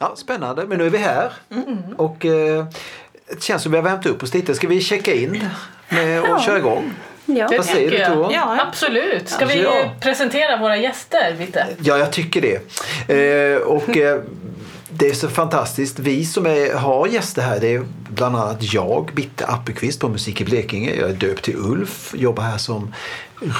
Ja, spännande, men nu är vi här. Och eh, det känns som vi har värmt upp oss lite. Ska vi checka in med och Ja. köra igång? Ja. Vad säger du. Tor? Ja. Absolut. Ska vi Ja. presentera våra gäster lite? Ja, jag tycker det. Eh, och eh, det är så fantastiskt. Vi som är, har gäster här, det är bland annat jag, Bitte Appelqvist på Musik i Blekinge. Jag är döpt till Ulf, jobbar här som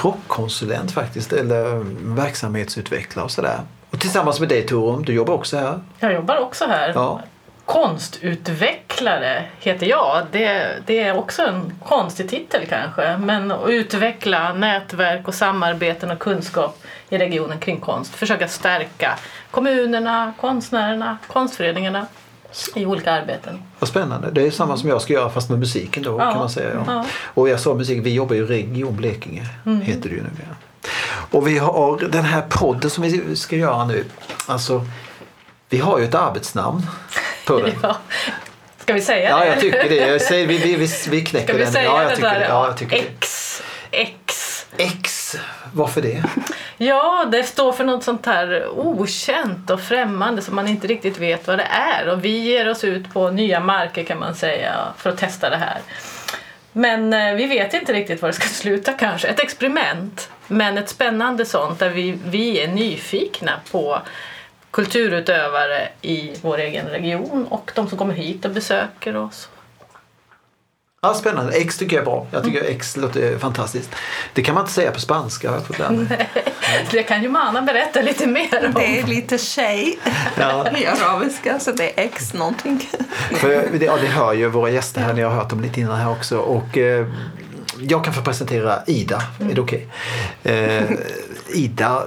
rockkonsulent faktiskt, eller verksamhetsutvecklare och sådär. Och tillsammans med dig Torum, du jobbar också här. Jag jobbar också här. Ja. Konstutvecklare heter jag. Det, det är också en konstig titel kanske. Men att utveckla nätverk och samarbeten och kunskap i regionen kring konst. Försöka stärka kommunerna, konstnärerna, konstföreningarna i olika arbeten. Vad spännande. Det är samma som jag ska göra fast med musiken då Ja. kan man säga. Ja. Ja. Och jag sa musik, vi jobbar ju Region Blekinge, heter det ju numera. Och vi har den här podden som vi ska göra nu. Alltså, vi har ju ett arbetsnamn på den. Ja. Ska vi säga Ja, det? jag tycker det. Jag säger, vi, vi, vi, vi knäcker Ska vi den. säga ja, jag det tycker där? det. Ja, jag tycker det. X, X. X, varför det? Ja, det står för något sånt här okänt och främmande som man inte riktigt vet vad det är. Och vi ger oss ut på nya marker kan man säga för att testa det här. Men eh, vi vet inte riktigt var det ska sluta kanske. Ett experiment, men ett spännande sånt där vi, vi är nyfikna på kulturutövare i vår egen region och de som kommer hit och besöker oss. Ja, spännande. X tycker jag är bra. Jag tycker X låter fantastiskt. Det kan man inte säga på spanska har jag fått lära mig. Det kan ju Mana berätta lite mer om. Det är lite tjej Ja. i arabiska så det är X någonting. För ja, det hör ju våra gäster här, ni har hört dem lite innan här också. Och, eh, jag kan få presentera Ida, är det okej? Eh, Ida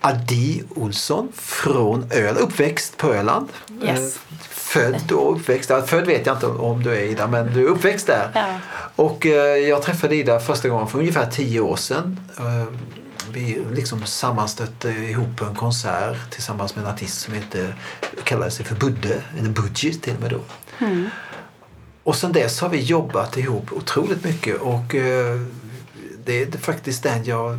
Adi Olsson från Öland, uppväxt på Öland. Yes. Eh, född och uppväxt, ja, född vet jag inte om, du är Ida men du är uppväxt där. Ja. Och eh, jag träffade Ida första gången för ungefär tio år sedan. Eh, vi liksom sammanstötte ihop en konsert tillsammans med en artist som heter, kallade sig för Budde, eller Budget till och med då. Och sen dess har vi jobbat ihop otroligt mycket och eh, det är faktiskt den jag,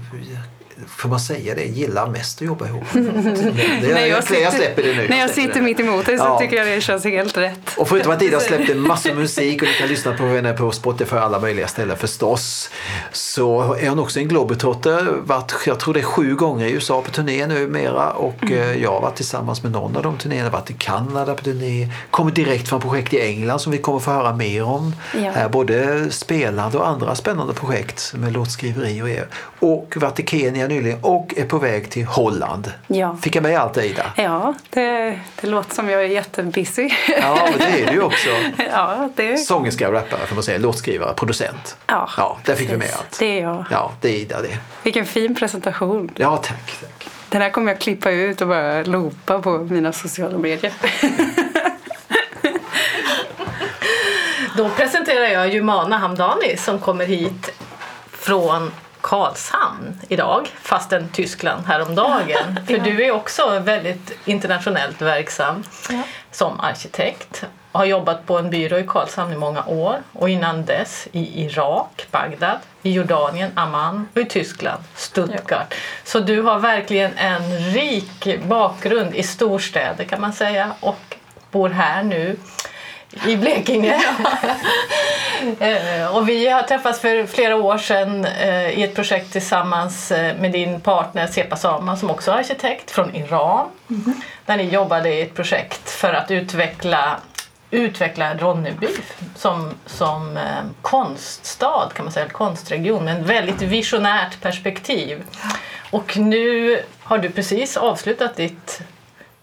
får man säga det, gillar mest att jobba ihop. Det, När jag, jag släpper det nu. När jag sitter mitt emot dig så Ja. tycker jag det känns helt rätt. Och förutom att Ida släppte massor musik och ni kan lyssna på henne på Spotify och alla möjliga ställen förstås. Så är hon också en globetrotter. Varit, jag tror det är sju gånger i USA på turné numera och Mm. eh, jag har varit tillsammans med någon av de turnéerna. Varit i Kanada på turné. Kommer direkt från projekt i England som vi kommer få höra mer om. Ja. Här, både spelande och andra spännande projekt med låtskriveri och er. Och varit i Kenya nyligen och är på väg till Holland. Ja. Fick jag med allt det Ida? Ja, det, det låter som jag är jättebusy. Ja, men det är du ju också. ja, det, Sångerska rappare får man säga, låtskrivare, producent. ja, Ja, där fick vi med allt. Det är jag. Ja, det är Ida det. Vilken fin presentation. Ja, tack. tack. Den här kommer jag klippa ut och bara loopa på mina sociala medier. Då presenterar jag Jumana Hamdani som kommer hit från Karlshamn idag, fastän Tyskland häromdagen. För du är också väldigt internationellt verksam som arkitekt. Har jobbat på en byrå i Karlshamn i många år och innan dess i Irak, Bagdad, i Jordanien, Amman och i Tyskland, Stuttgart. Så du har verkligen en rik bakgrund i storstäder kan man säga och bor här nu i Blekinge. Eh, och vi har träffats för flera år sedan eh, i ett projekt tillsammans eh, med din partner Sepa Sama som också är arkitekt från Iran. Där ni jobbade i ett projekt för att utveckla utveckla Ronneby som, som konststad kan man säga, konstregion med ett väldigt visionärt perspektiv. Och nu har du precis avslutat ditt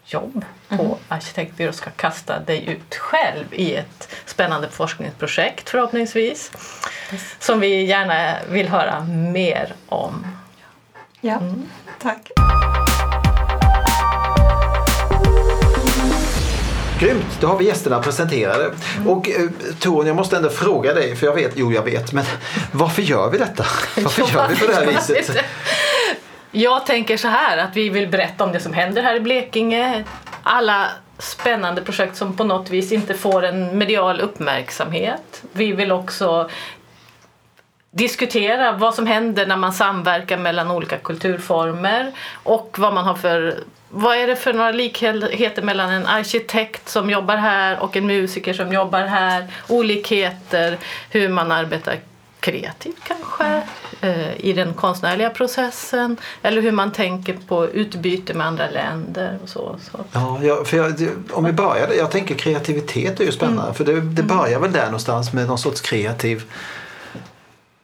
jobb på arkitektbyrå och ska kasta dig ut själv i ett spännande forskningsprojekt förhoppningsvis. Som vi gärna vill höra mer om. Ja, tack. Grymt, då har vi gästerna presenterade. Och eh, Torun, jag måste ändå fråga dig, för jag vet, jo jag vet, men varför gör vi detta? Varför gör vi på det här viset? Jag tänker så här att vi vill berätta om det som händer här i Blekinge. Alla spännande projekt som på något vis inte får en medial uppmärksamhet. Vi vill också diskutera vad som händer när man samverkar mellan olika kulturformer och vad man har för vad är det för några likheter mellan en arkitekt som jobbar här och en musiker som jobbar här? Olikheter, hur man arbetar kreativt kanske i den konstnärliga processen eller hur man tänker på utbyte med andra länder och så. så. Ja, jag, för jag, om vi börjar jag tänker kreativitet är ju spännande mm. för det, det börjar väl där någonstans med någon sorts kreativ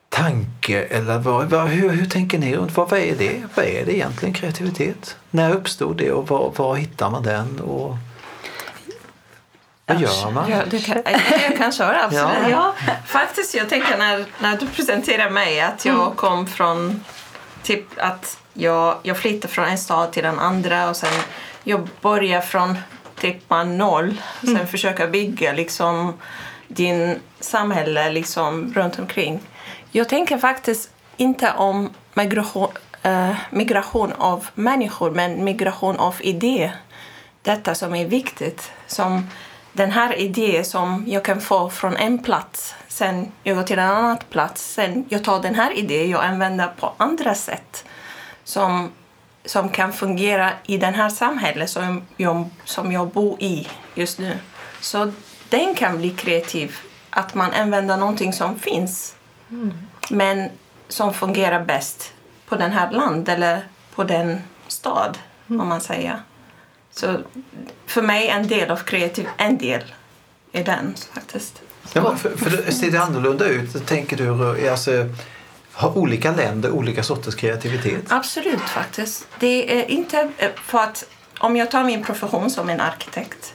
tanke eller vad, vad, hur, hur tänker ni runt vad, vad är det? Vad är det egentligen kreativitet? När uppstod det och var, var hittar man den? Och vad gör man? Ja, du kan, jag kan köra, absolut. Ja. ja. faktiskt, jag tänker när, när du presenterar mig att jag mm. kom från typ att jag, jag flyttade från en stad till en andra och sen jag börjar från typ noll och sen mm. försöka bygga liksom din samhälle liksom runt omkring. Jag tänker faktiskt inte om migration, äh, migration av människor men migration av idé. Detta som är viktigt. Som den här idén som jag kan få från en plats, sen jag går till en annan plats, sen jag tar den här idén och använder på andra sätt som, som kan fungera i det här samhället som jag, som jag bor i just nu. Så den kan bli kreativ, att man använder någonting som finns mm. men som fungerar bäst på den här land eller på den stad, mm. om man säger. Så för mig en del av kreativ, en del är den faktiskt. Ja, för, för det ser det annorlunda ut? Tänker du, alltså, har olika länder olika sorters kreativitet? Absolut faktiskt. Det är inte eh, för att om jag tar min profession som en arkitekt.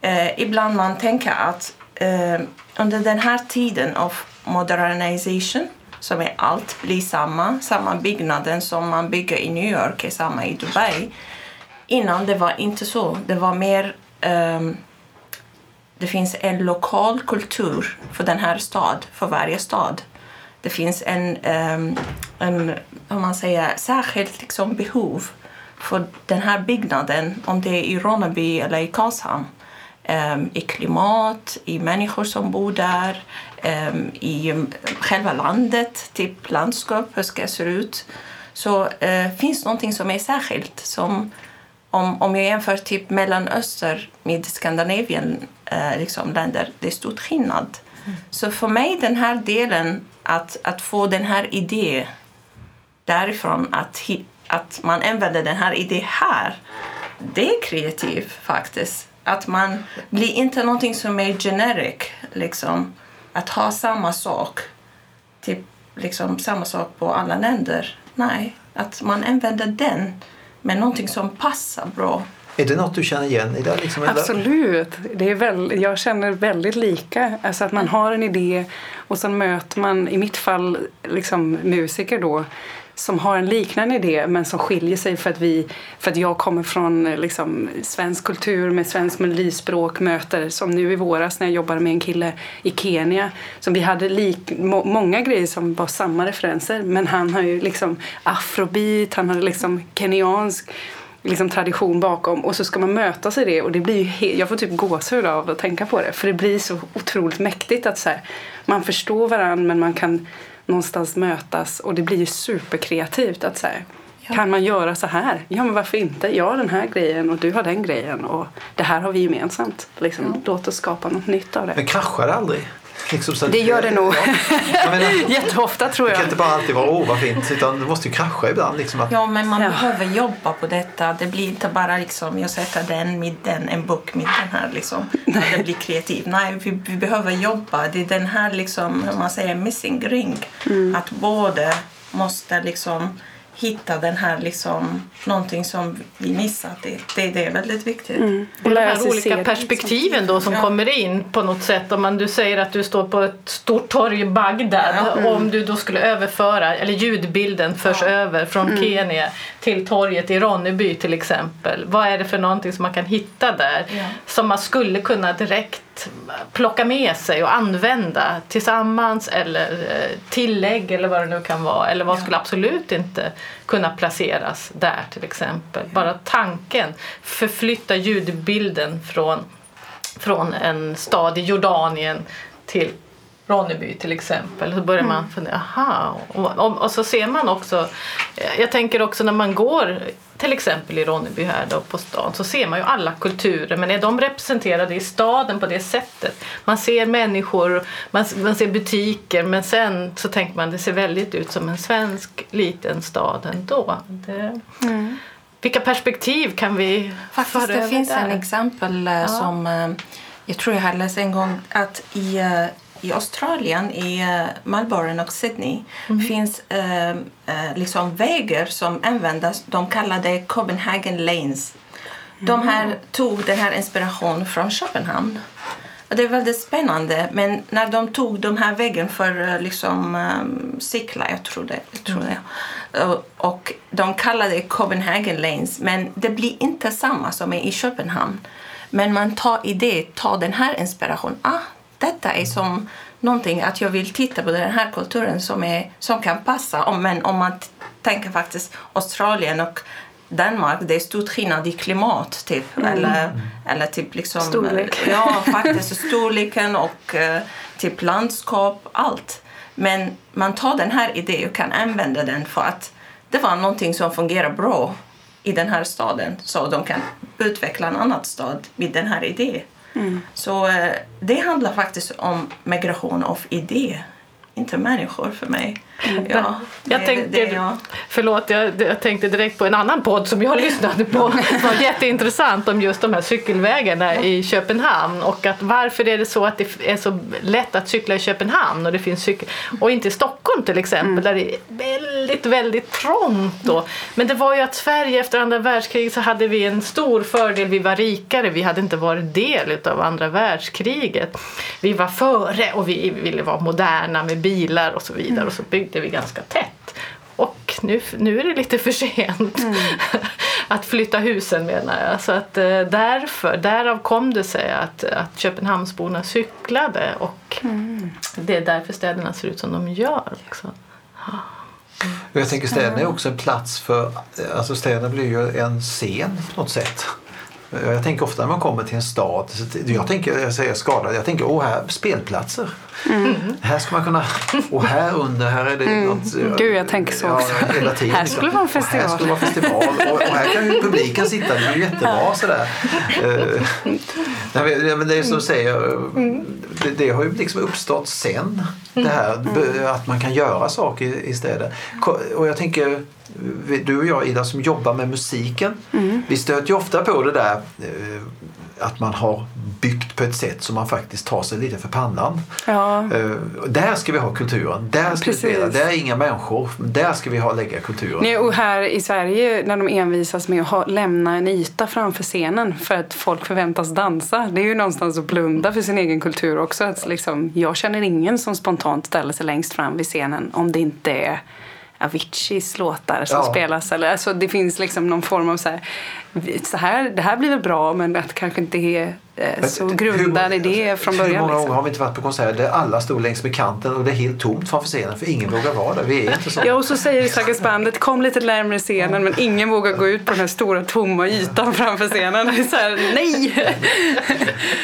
Eh, ibland man tänker att eh, under den här tiden av modernization som är allt blir samma, samma byggnaden som man bygger i New York är samma i Dubai Innan det var inte så. Det var mer... Um, det finns en lokal kultur för den här stad, för varje stad. Det finns en, um, en om man säger, särskilt liksom behov för den här byggnaden, om det är i Ronneby eller i Karlshamn. Um, I klimat, i människor som bor där, um, i själva landet, typ landskap, hur ska det se ut? Så uh, finns någonting som är särskilt som om, om jag jämför typ Mellanöstern med Skandinavien eh, liksom länder, det är stor skillnad. Mm. Så för mig den här delen, att, att få den här idén därifrån, att, att man använder den här idén här, det är kreativt faktiskt. Att man blir inte någonting som är generic, liksom. Att ha samma sak, typ liksom samma sak på alla länder. Nej, att man använder den men någonting som passar bra. Är det något du känner igen i det? Liksom, Absolut. Det är väl, jag känner väldigt lika. Alltså att man har en idé och sen möter man, i mitt fall, liksom musiker då som har en liknande idé men som skiljer sig för att, vi, för att jag kommer från liksom, svensk kultur med svensk melodispråk möter som nu i våras när jag jobbade med en kille i Kenya som vi hade lik, må, många grejer som var samma referenser men han har ju liksom afrobeat, han hade liksom kenyansk liksom tradition bakom och så ska man mötas i det och det blir ju jag får typ gåshud av att tänka på det för det blir så otroligt mäktigt att så här, man förstår varandra men man kan någonstans mötas och det blir ju superkreativt att säga ja. kan man göra så här? Ja men varför inte? Jag har den här grejen och du har den grejen och det här har vi gemensamt. Liksom, ja. Låt oss skapa något nytt av det. Men kraschar det aldrig? Liksom så det gör det nog. Jätteofta tror jag. Det kan inte bara alltid vara åh vad fint utan det måste ju krascha ibland. Liksom att... Ja men man ja. behöver jobba på detta. Det blir inte bara liksom jag sätter den med den, en bok med den här liksom. Det blir kreativt. Nej vi, vi, behöver jobba. Det är den här liksom, hur man säger, missing ring. Mm. Att både måste liksom hitta den här liksom, någonting som vi missat. Det, det, det är väldigt viktigt. Mm. Och de här olika perspektiven då som ja. kommer in på något sätt. Om man, du säger att du står på ett stort torg i Bagdad. Ja. Mm. Om du då skulle överföra, eller ljudbilden förs ja. över från mm. Kenya till torget i Ronneby till exempel. Vad är det för någonting som man kan hitta där som man skulle kunna direkt plocka med sig och använda tillsammans eller eh, tillägg eller vad det nu kan vara. Eller vad skulle absolut inte kunna placeras där till exempel. Bara tanken, förflytta ljudbilden från, från en stad i Jordanien till Ronneby till exempel. Så börjar man fundera, aha. Och, och, och så ser man också, jag tänker också när man går till exempel i Ronneby här då på stan så ser man ju alla kulturer men är de representerade i staden på det sättet? Man ser människor, man, man ser butiker men sen så tänker man det ser väldigt ut som en svensk liten stad ändå. Det, Mm. Vilka perspektiv kan vi Faktiskt, föra det finns där? en exempel eh, som eh, jag tror jag har läst en gång att i, eh, i Australien, i eh, Melbourne och Sydney finns eh, eh, liksom vägar som används. De kallade Copenhagen Lanes. De här tog den här inspiration från Köpenhamn. Och det är väldigt spännande. Men när de tog de här väggen för eh, liksom, um, cykla, jag tror det. Jag tror det. Och, och de kallade det Copenhagen Lanes. Men det blir inte samma som i Köpenhamn. Men man tar idé, tar den här inspirationen. Ah, detta är som någonting att jag vill titta på den här kulturen som, är, som kan passa. Om, men om man tänker faktiskt Australien och Danmark, det är stor skillnad i klimat typ. Eller, eller typ liksom... Storlek. Ja, faktiskt storleken och eh, typ landskap, allt. Men man tar den här idén och kan använda den för att det var någonting som fungerar bra i den här staden. Så de kan utveckla en annan stad med den här idén. Mm. Så eh, det handlar faktiskt om migration av idé, inte människor för mig. Ja, Jag det- tänker, det, ja. förlåt, jag, jag tänkte direkt på en annan podd som jag lyssnade på som var jätteintressant om just de här cykelvägarna i Köpenhamn och att varför är det så att det är så lätt att cykla i Köpenhamn och det finns cykel och inte i Stockholm till exempel där det är väldigt, väldigt trångt då. Men det var ju att Sverige efter andra världskriget så hade vi en stor fördel, vi var rikare, vi hade inte varit del av andra världskriget. Vi var före och vi ville vara moderna med bilar och så vidare och så byggde vi ganska tätt. Och nu, nu är det lite för sent att flytta husen menar jag. Så att eh, därför, därav kom det sig att, att Köpenhamnsborna cyklade och det är därför städerna ser ut som de gör också. Och Jag tänker städerna är också en plats för, alltså städerna blir ju en scen på något sätt. Jag tänker ofta när man kommer till en stad, jag tänker, jag säger skadad, jag tänker åh här, spelplatser. Här ska man kunna, och här under, här är det något. Mm. Gud, jag tänker så också. hela tiden, Här skulle vara en Och Här festival. skulle vara festival och, och här kan ju publiken sitta, det är ju jättebra sådär. Eh, nej, men- det är som du säger, det, det har ju liksom uppstått sen. Det här b- att man kan göra saker i, städer. Och jag tänker, du och jag Ida som jobbar med musiken, vi stöter ju ofta på det där eh, att man har byggt på ett sätt som man faktiskt tar sig lite för pannan. Ja. Eh, där ska vi ha kulturen, där ska Precis. vi spela, där är inga människor, där ska vi ha lägga kulturen. Nej, och här i Sverige när de envisas med att ha, lämna en yta framför scenen för att folk förväntas dansa. Det är ju någonstans att blunda för sin egen kultur också. Att liksom, jag känner ingen som spontant ställer sig längst fram vid scenen om det inte är Aviciis låtar som Ja. spelas. Eller, alltså, det finns liksom någon form av så här, så här, det här blir väl bra men att kanske inte är eh, så grundad idé från början. Hur många liksom. gånger har vi inte varit på konserter där alla stod längs med kanten och det är helt tomt framför scenen för ingen vågar vara där. Vi är inte så. Ja, och så säger bandet kom lite närmare scenen men ingen vågar gå ut på den här stora tomma ytan framför scenen. Det är så här, nej!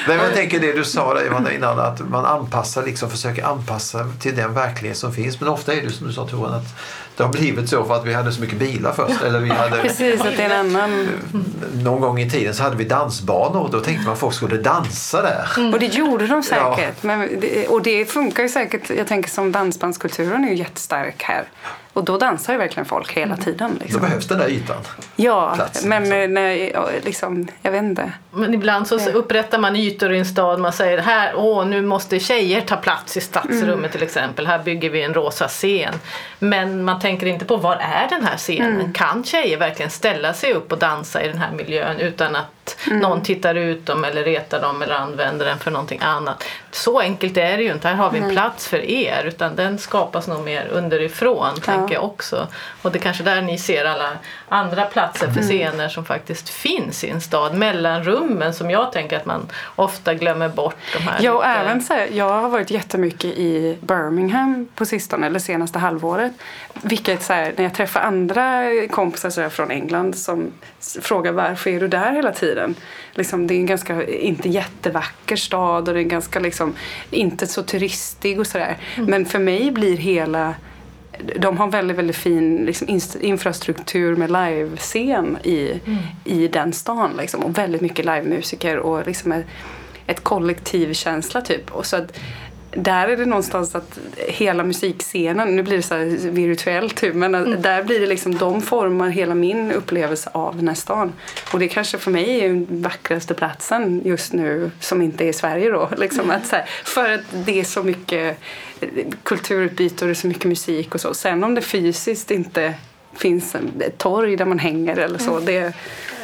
Men jag tänker det du sa där innan att man anpassar, liksom försöker anpassa till den verklighet som finns. Men ofta är det som du sa Toran att det har blivit så för att vi hade så mycket bilar först. Eller vi hade, Precis, att det är en annan... någon gång i tiden så hade vi dansbanor och då tänkte man att folk skulle dansa där. Och det gjorde de säkert. Ja. Men det, och det funkar ju säkert. Jag tänker som dansbandskulturen är ju jättestark här. Och då dansar ju verkligen folk hela tiden. Då Liksom. behövs den där ytan. Ja, platsen, men liksom. eh, nej, ja, liksom, jag vet inte. Men ibland så upprättar man ytor i en stad. Man säger här, åh nu måste tjejer ta plats i stadsrummet till exempel. Här bygger vi en rosa scen. Men man tänker inte på var är den här scenen? Kan tjejer verkligen ställa sig upp och dansa i den här miljön utan att någon tittar ut dem eller retar dem eller använder den för någonting annat? Så enkelt är det ju inte. Här har vi en plats för er. Utan den skapas nog mer underifrån tänker jag också. Och det är kanske där ni ser alla andra platser för scener som faktiskt finns i en stad. Mellanrummen som jag tänker att man ofta glömmer bort. De här Ja, lite- även så här, jag har varit jättemycket i Birmingham på sistone, eller senaste halvåret. Vilket så här, när jag träffar andra kompisar så från England som frågar varför är du där hela tiden? liksom, det är en ganska, inte jättevacker stad och det är ganska liksom, inte så turistig och sådär. Mm. Men för mig blir hela de har väldigt, väldigt fin liksom, infrastruktur med livescen i, Mm. i den stan. Liksom, och väldigt mycket livemusiker och liksom ett, ett kollektivkänsla typ. Och så att, där är det någonstans att hela musikscenen, nu blir det så virtuellt typ, men att där blir det liksom, de formar hela min upplevelse av den här stan. Och det kanske för mig är den vackraste platsen just nu som inte är i Sverige då. Liksom att här, för att det är så mycket kulturutbyte och det är så mycket musik och så. Sen om det fysiskt inte finns en- ett torg där man hänger eller så, det är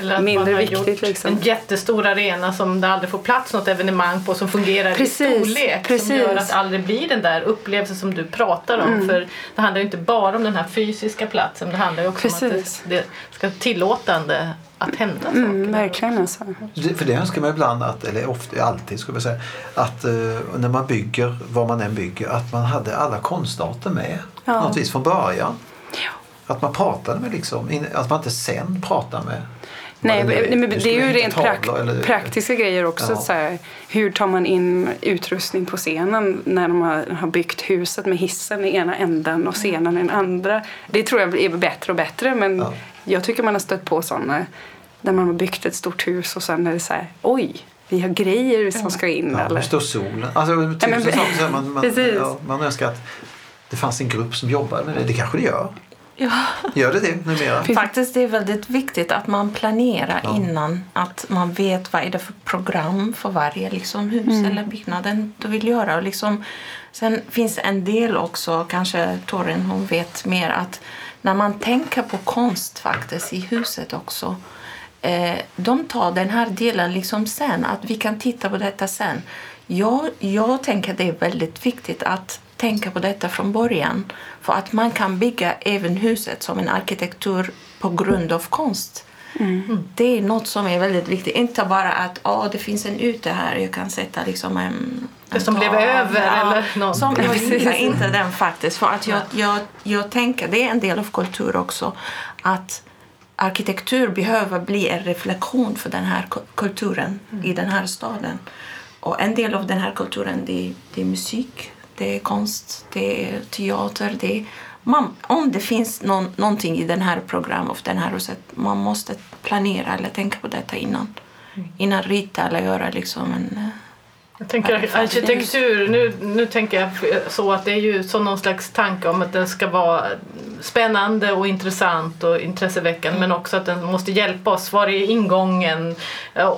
Eller att mindre man har viktigt gjort liksom. en jättestor arena som det aldrig får plats något evenemang på som fungerar Precis, i storlek. precis. Som gör att det aldrig blir den där upplevelsen som du pratar om. Mm. För det handlar ju inte bara om den här fysiska platsen. Det handlar ju också om Precis. att det, det ska vara tillåtande att hända saker. Mm, verkligen alltså. För det önskar man ibland, att, eller ofta, alltid skulle jag säga, att eh, när man bygger, vad man än bygger, att man hade alla konstarter med Ja. något vis från början. Att man pratade med liksom, att man inte sen pratar med Nej, vad men, men det är ju rent tavlor prak- eller- praktiska grejer också. Ja. Så här, hur tar man in utrustning på scenen när de har, har byggt huset med hissen i ena änden och scenen i den andra? Det tror jag är bättre och bättre men Ja. jag tycker man har stött på sådana där man har byggt ett stort hus och sen är det så här, oj, vi har grejer som ska in. Ja, eller? hur står solen? Alltså, tusen Ja, men- man, man, ja, man önskar att det fanns en grupp som jobbade med det. Det kanske det gör. Ja. Gör det det numera? Faktiskt det är väldigt viktigt att man planerar Ja. innan. Att man vet vad är det för program för varje liksom, hus eller byggnaden du vill göra. Och liksom, sen finns en del också, kanske Torin hon vet mer, att när man tänker på konst faktiskt i huset också. Eh, de tar den här delen liksom sen, att vi kan titta på detta sen. Jag, jag tänker det är väldigt viktigt att tänka på detta från början. För att man kan bygga även huset som en arkitektur på grund av konst. Det är något som är väldigt viktigt. Inte bara att oh, det finns en ute här, jag kan sätta liksom en... Det som blev tavla." över eller något. Som, jag gillar inte den faktiskt. För att jag, jag, jag tänker, det är en del av kultur också, att arkitektur behöver bli en reflektion för den här ku- kulturen i den här staden. Och en del av den här kulturen det det är musik, det är konst, det är teater. Det är, man, om det finns någon, någonting i den här programmet, av den här huset, man måste planera eller tänka på detta innan. Innan rita eller göra liksom en... Jag tänker arkitektur, nu, nu tänker jag så att det är ju så någon slags tanke om att den ska vara spännande och intressant och intresseväckande men också att den måste hjälpa oss. Var är ingången?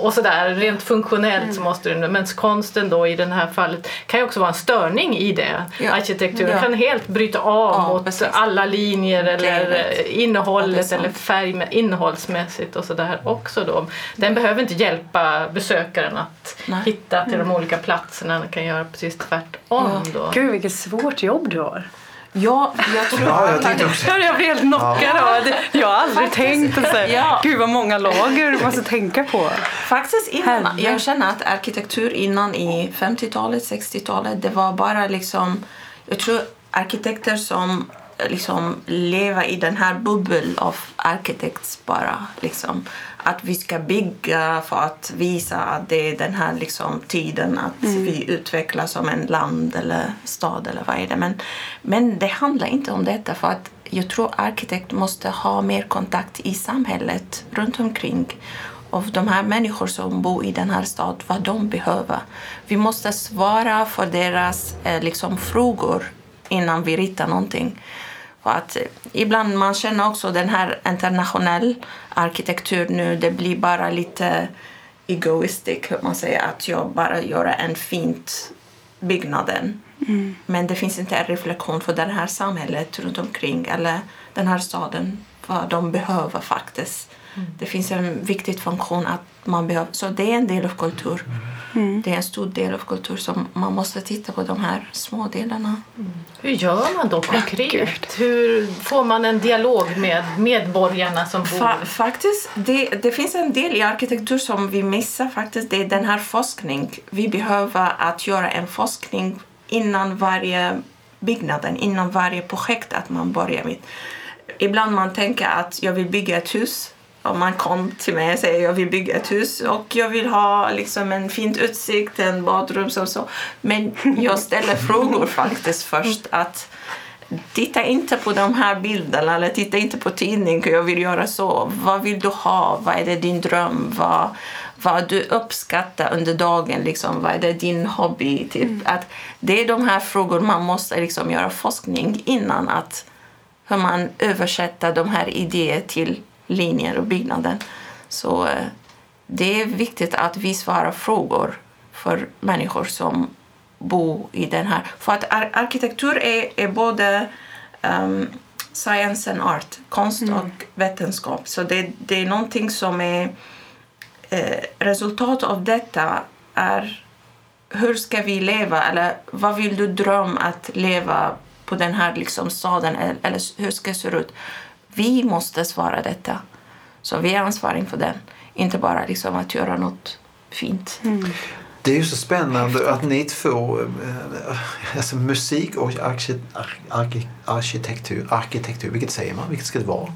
Och sådär. Rent funktionellt så måste den Men konsten då i det här fallet kan ju också vara en störning i det. Ja. Arkitekturen Ja. kan helt bryta av Ja, mot precis. alla linjer eller Klevet. eh, innehållet eller färg, innehållsmässigt och sådär också då. Den behöver inte hjälpa besökaren att Nej. hitta till de olika platserna. Den kan göra precis tvärtom då. Gud vilket svårt jobb du har. Ja, jag tror Ja, jag tänkte också. Ja, Jag blir helt knockad av det. Jag har aldrig tänkt att säga, Ja. gud vad många lager du måste tänka på. Faktiskt innan, Herre. jag känner att arkitektur innan i 50-talet, 60-talet, det var bara liksom, jag tror arkitekter som eh, liksom lever i den här bubblan av arkitekts bara liksom. Att vi ska bygga för att visa att det är den här liksom tiden att vi utvecklas som en land eller stad eller vad är det. Men, men det handlar inte om detta för att jag tror arkitekt måste ha mer kontakt i samhället runt omkring av de här människor som bor i den här staden, vad de behöver. Vi måste svara för deras eh, liksom, frågor innan vi ritar någonting. För att ibland man känner också den här internationell arkitektur nu, det blir bara lite egoistic, hur man säger, att jag bara gör en fint byggnaden. Men det finns inte en reflektion för det här samhället runt omkring eller den här staden, vad de behöver faktiskt. Det finns en viktig funktion att man behöver, så det är en del av kultur. Det är en stor del av kultur som man måste titta på de här små delarna. Hur gör man då konkret? Hur får man en dialog med medborgarna som bor? Fa- faktiskt, det, det finns en del i arkitektur som vi missar faktiskt. Det är den här forskning. Vi behöver att göra en forskning innan varje byggnaden, innan varje projekt att man börjar med. Ibland man tänker att jag vill bygga ett hus om man kom till mig och säger jag vill bygga ett hus och jag vill ha liksom en fint utsikt, en badrum och så. Men jag ställer frågor faktiskt först. att Titta inte på de här bilderna eller titta inte på tidningen, jag vill göra så. Vad vill du ha? Vad är det din dröm? Vad, vad du uppskattar under dagen? Liksom, vad är det din hobby? Typ. Mm. Att det är de här frågorna man måste liksom göra forskning innan att hur man översätter de här idéerna till linjer och byggnader. Så eh, det är viktigt att vi svarar frågor för människor som bor i den här. För att ar arkitektur är, är både um, science and art, konst mm. och vetenskap. Så det, det är någonting som är eh, resultat av detta är hur ska vi leva eller vad vill du drömma att leva på den här liksom staden eller hur ska det se ut? Vi måste svara detta. Så vi är ansvariga för den. Inte bara liksom att göra något fint. Mm. Det är ju så spännande att ni två, eh, alltså musik och arkitektur, arkitektur, vilket säger man? Vilket ska det vara?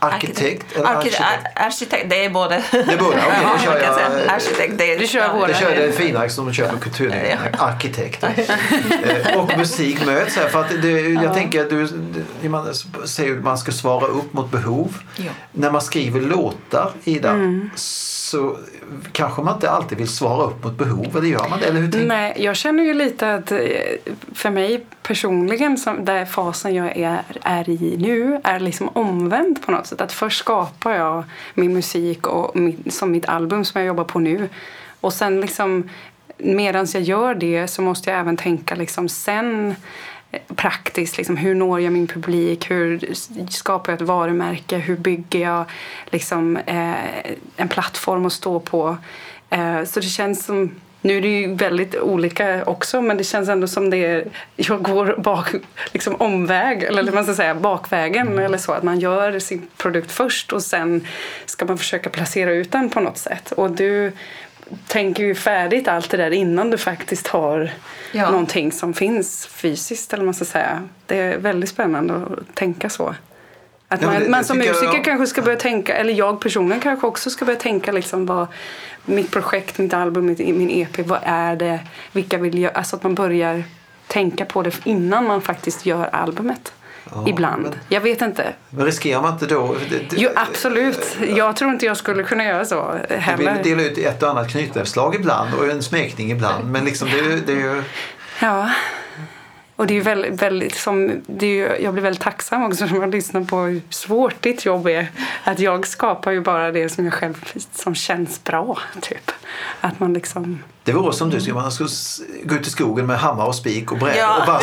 Arkitekt eller arkitekt? arkitekt? Det är både. Det är båda? Okay, då kör jag, arkitekt, det är, du kör båda. Det kör det finare som de kör på. Ja. Arkitekt. Eh, och musik möts här. För att det, jag ja. tänker att du, man säger att man ska svara upp mot behov. Ja. När man skriver låtar, Ida, mm så kanske man inte alltid vill svara upp mot behov, eller gör man det? Eller hur Nej, jag känner ju lite att eh, för mig personligen, som, där fasen jag är, är i nu, är liksom omvänd på något sätt. Att först skapar jag min musik och min, som mitt album som jag jobbar på nu. Och sen liksom medan jag gör det så måste jag även tänka liksom sen praktiskt. Liksom, hur når jag min publik? Hur skapar jag ett varumärke? Hur bygger jag liksom, eh, en plattform att stå på? Eh, så det känns som nu är det ju väldigt olika också men det känns ändå som det är, jag går bak, liksom omväg, eller man ska säga bakvägen mm. eller så. Att man gör sin produkt först och sen ska man försöka placera ut den på något sätt. Och du tänker ju färdigt allt det där innan du faktiskt har ja. någonting som finns fysiskt eller man ska säga. Det är väldigt spännande att tänka så. Att man, ja, det, man som musiker jag... kanske ska börja tänka, eller jag personligen kanske också ska börja tänka liksom vad mitt projekt, mitt album, mitt, min EP, vad är det, vilka vill jag, alltså att man börjar tänka på det innan man faktiskt gör albumet. Ja, Ibland. Men, jag vet inte. Men riskerar man inte då... Det, jo, absolut. Jag tror inte jag skulle kunna göra så heller. Du vill dela ut ett och annat knytnävsslag ibland och en smekning ibland. Men liksom det, det är ju... Ja. Och det är väldigt, väldigt som, det är jag blir väldigt tacksam också när man lyssnar på hur svårt ditt jobb är. Att jag skapar ju bara det som jag själv som känns bra. Typ. Att man liksom... Det vore som du skulle, man skulle gå ut i skogen med hammare och spik och bräda ja. och bara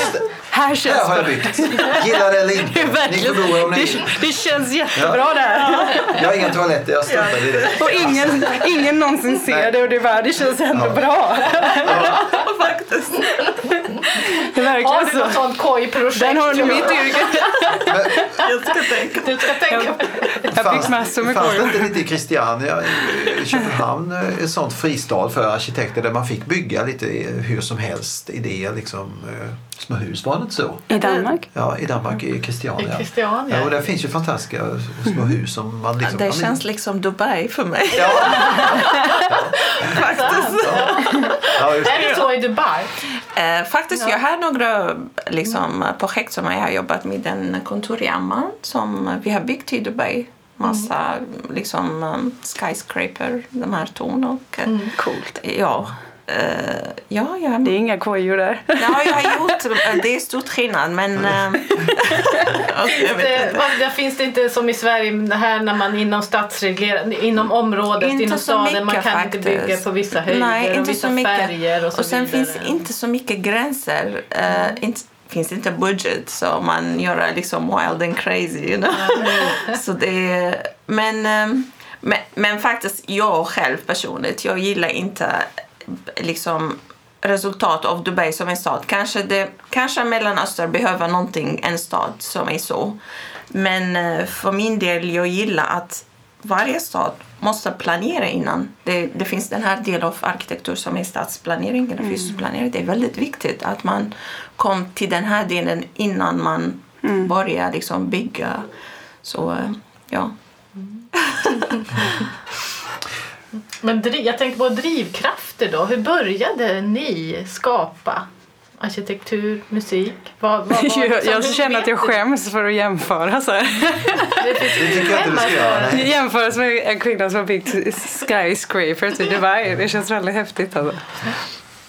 här, känns här har jag byggt. Gillar det eller inte. Det, ni får ni... det, det känns jättebra ja. där. Jag har inga toaletter, jag struntar i det. Och ingen, ingen någonsin ser Nej. det och det, bara, det känns ändå ja. bra. Ja. Faktiskt. Det verkar har du något sånt kojprojekt? Den har du mitt yrke. jag ska tänka. Du ska tänka på Jag fick massor med Fanns det inte lite i Christiania, i Köpenhamn, ett sånt fristad för arkitekter där man fick bygga lite hur som helst idéer liksom eh, små hus, var det inte så? I Danmark? Ja, i Danmark, i Christiania. I Christiania. Ja, och där finns ju fantastiska små hus som man liksom... Det känns liksom Dubai för mig. Ja. faktiskt. Ja. Ja, är det så i Dubai? Eh, faktiskt, ja. jag har några liksom, projekt som jag har jobbat med. En kontor i Amman som vi har byggt i Dubai massa mm. liksom, um, skyscraper, de här torn. Och, mm, coolt. Ja, Uh, ja, ja. Det är inga kojor där. Ja, jag har gjort det. är stor skillnad. Men, uh, finns, det, finns det inte som i Sverige här när man inom stadsreglerar, inom området, inte inom staden, mycket, man kan faktiskt. inte bygga på vissa höjder Nej, inte och vissa så mycket. färger och så Och sen vidare. finns inte så mycket gränser. Uh, inte, finns inte budget så man gör liksom wild and crazy. You know? Mm. så det, men, men, men faktiskt jag själv personligt, jag gillar inte liksom resultat av Dubai som en stad. Kanske, det, kanske Mellanöstern behöver någonting, en stad som är så. Men eh, för min del, jag gillar att varje stad måste planera innan. Det, det finns den här delen av arkitektur som är stadsplanering eller fysisk mm. planering. Det är väldigt viktigt att man kom till den här delen innan man mm. börjar liksom bygga. Så, eh, ja. Men driv, jag tänker på drivkrafter då. Hur började ni skapa arkitektur, musik? Vad, vad, vad, jag, liksom, jag hur känner att jag skäms för att jämföra så här. Det Det tycker jag inte du ska göra. Nej. Jämföras med en kvinna som har byggt skyscrapers i Dubai. Det känns väldigt häftigt. Alltså.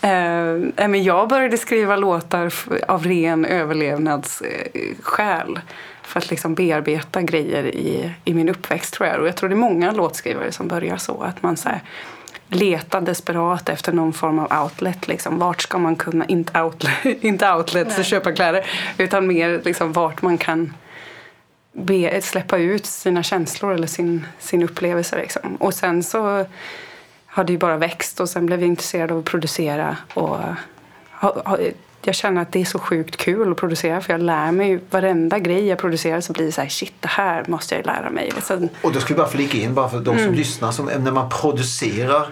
Eh, men jag började skriva låtar av ren överlevnadsskäl för att liksom bearbeta grejer i, i min uppväxt tror jag. Och jag tror det är många låtskrivare som börjar så. Att man så här, letar desperat efter någon form av outlet. Liksom. Vart ska man kunna, inte, outlet, inte outlets Nej. köpa kläder, utan mer liksom, vart man kan be, släppa ut sina känslor eller sin, sin upplevelse. Liksom. Och sen så har det ju bara växt och sen blev jag intresserad av att producera. Och ha, ha, jag känner att det är så sjukt kul att producera för jag lär mig ju varenda grej jag producerar så blir det så här shit det här måste jag lära mig. Så, Och då ska vi bara flika in, bara för de som lyssnar, som, när man producerar,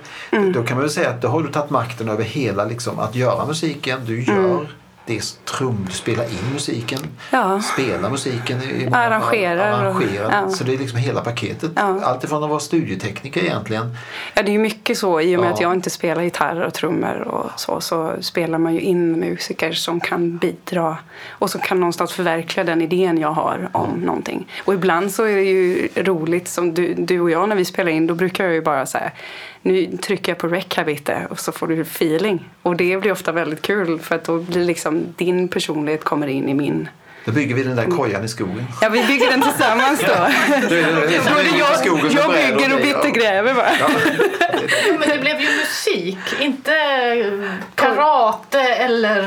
då kan man väl säga att då har du tagit makten över hela, liksom, att göra musiken, du gör det trum, du spelar in musiken, Ja. spelar musiken Arrangerar arrangerar. ja. Så det är liksom hela paketet. Ja. Allt ifrån att vara studiotekniker egentligen. Ja, det är ju mycket så. I och med Ja. att jag inte spelar gitarr och trummor och så, så spelar man ju in musiker som kan bidra och som kan någonstans förverkliga den idén jag har om någonting. Och ibland så är det ju roligt, som du, du och jag när vi spelar in, då brukar jag ju bara säga nu trycker jag på rec här lite och så får du feeling. Och det blir ofta väldigt kul för att då blir liksom din personlighet kommer in i min. Då bygger vi den där kojan i skogen. Ja, vi bygger den tillsammans då. Jag, bygger och. Bitte gräver va? Ja. Men det blev ju musik, inte karate eller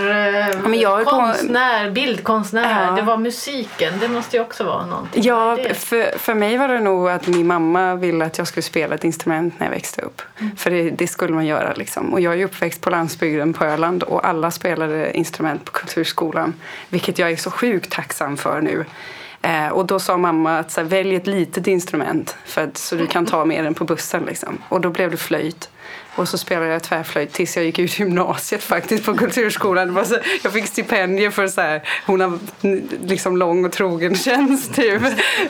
eh, men jag är på- konstnär, bildkonstnär. Ja. Det var musiken, det måste ju också vara någonting. Ja, för, för mig var det nog att min mamma ville att jag skulle spela ett instrument när jag växte upp. För det, det skulle man göra. Liksom. Och jag är uppväxt på landsbygden på Öland och alla spelade instrument på Kulturskolan. Vilket jag är så sjukt tacksam för nu. Eh, och då sa mamma att så här, välj ett litet instrument för att, så du kan ta med den på bussen. Liksom. Och då blev det flöjt. Och så spelade jag tvärflöjt tills jag gick ut gymnasiet faktiskt på Kulturskolan. Det var så, jag fick stipendier för så här, hon har liksom lång och trogen tjänst typ.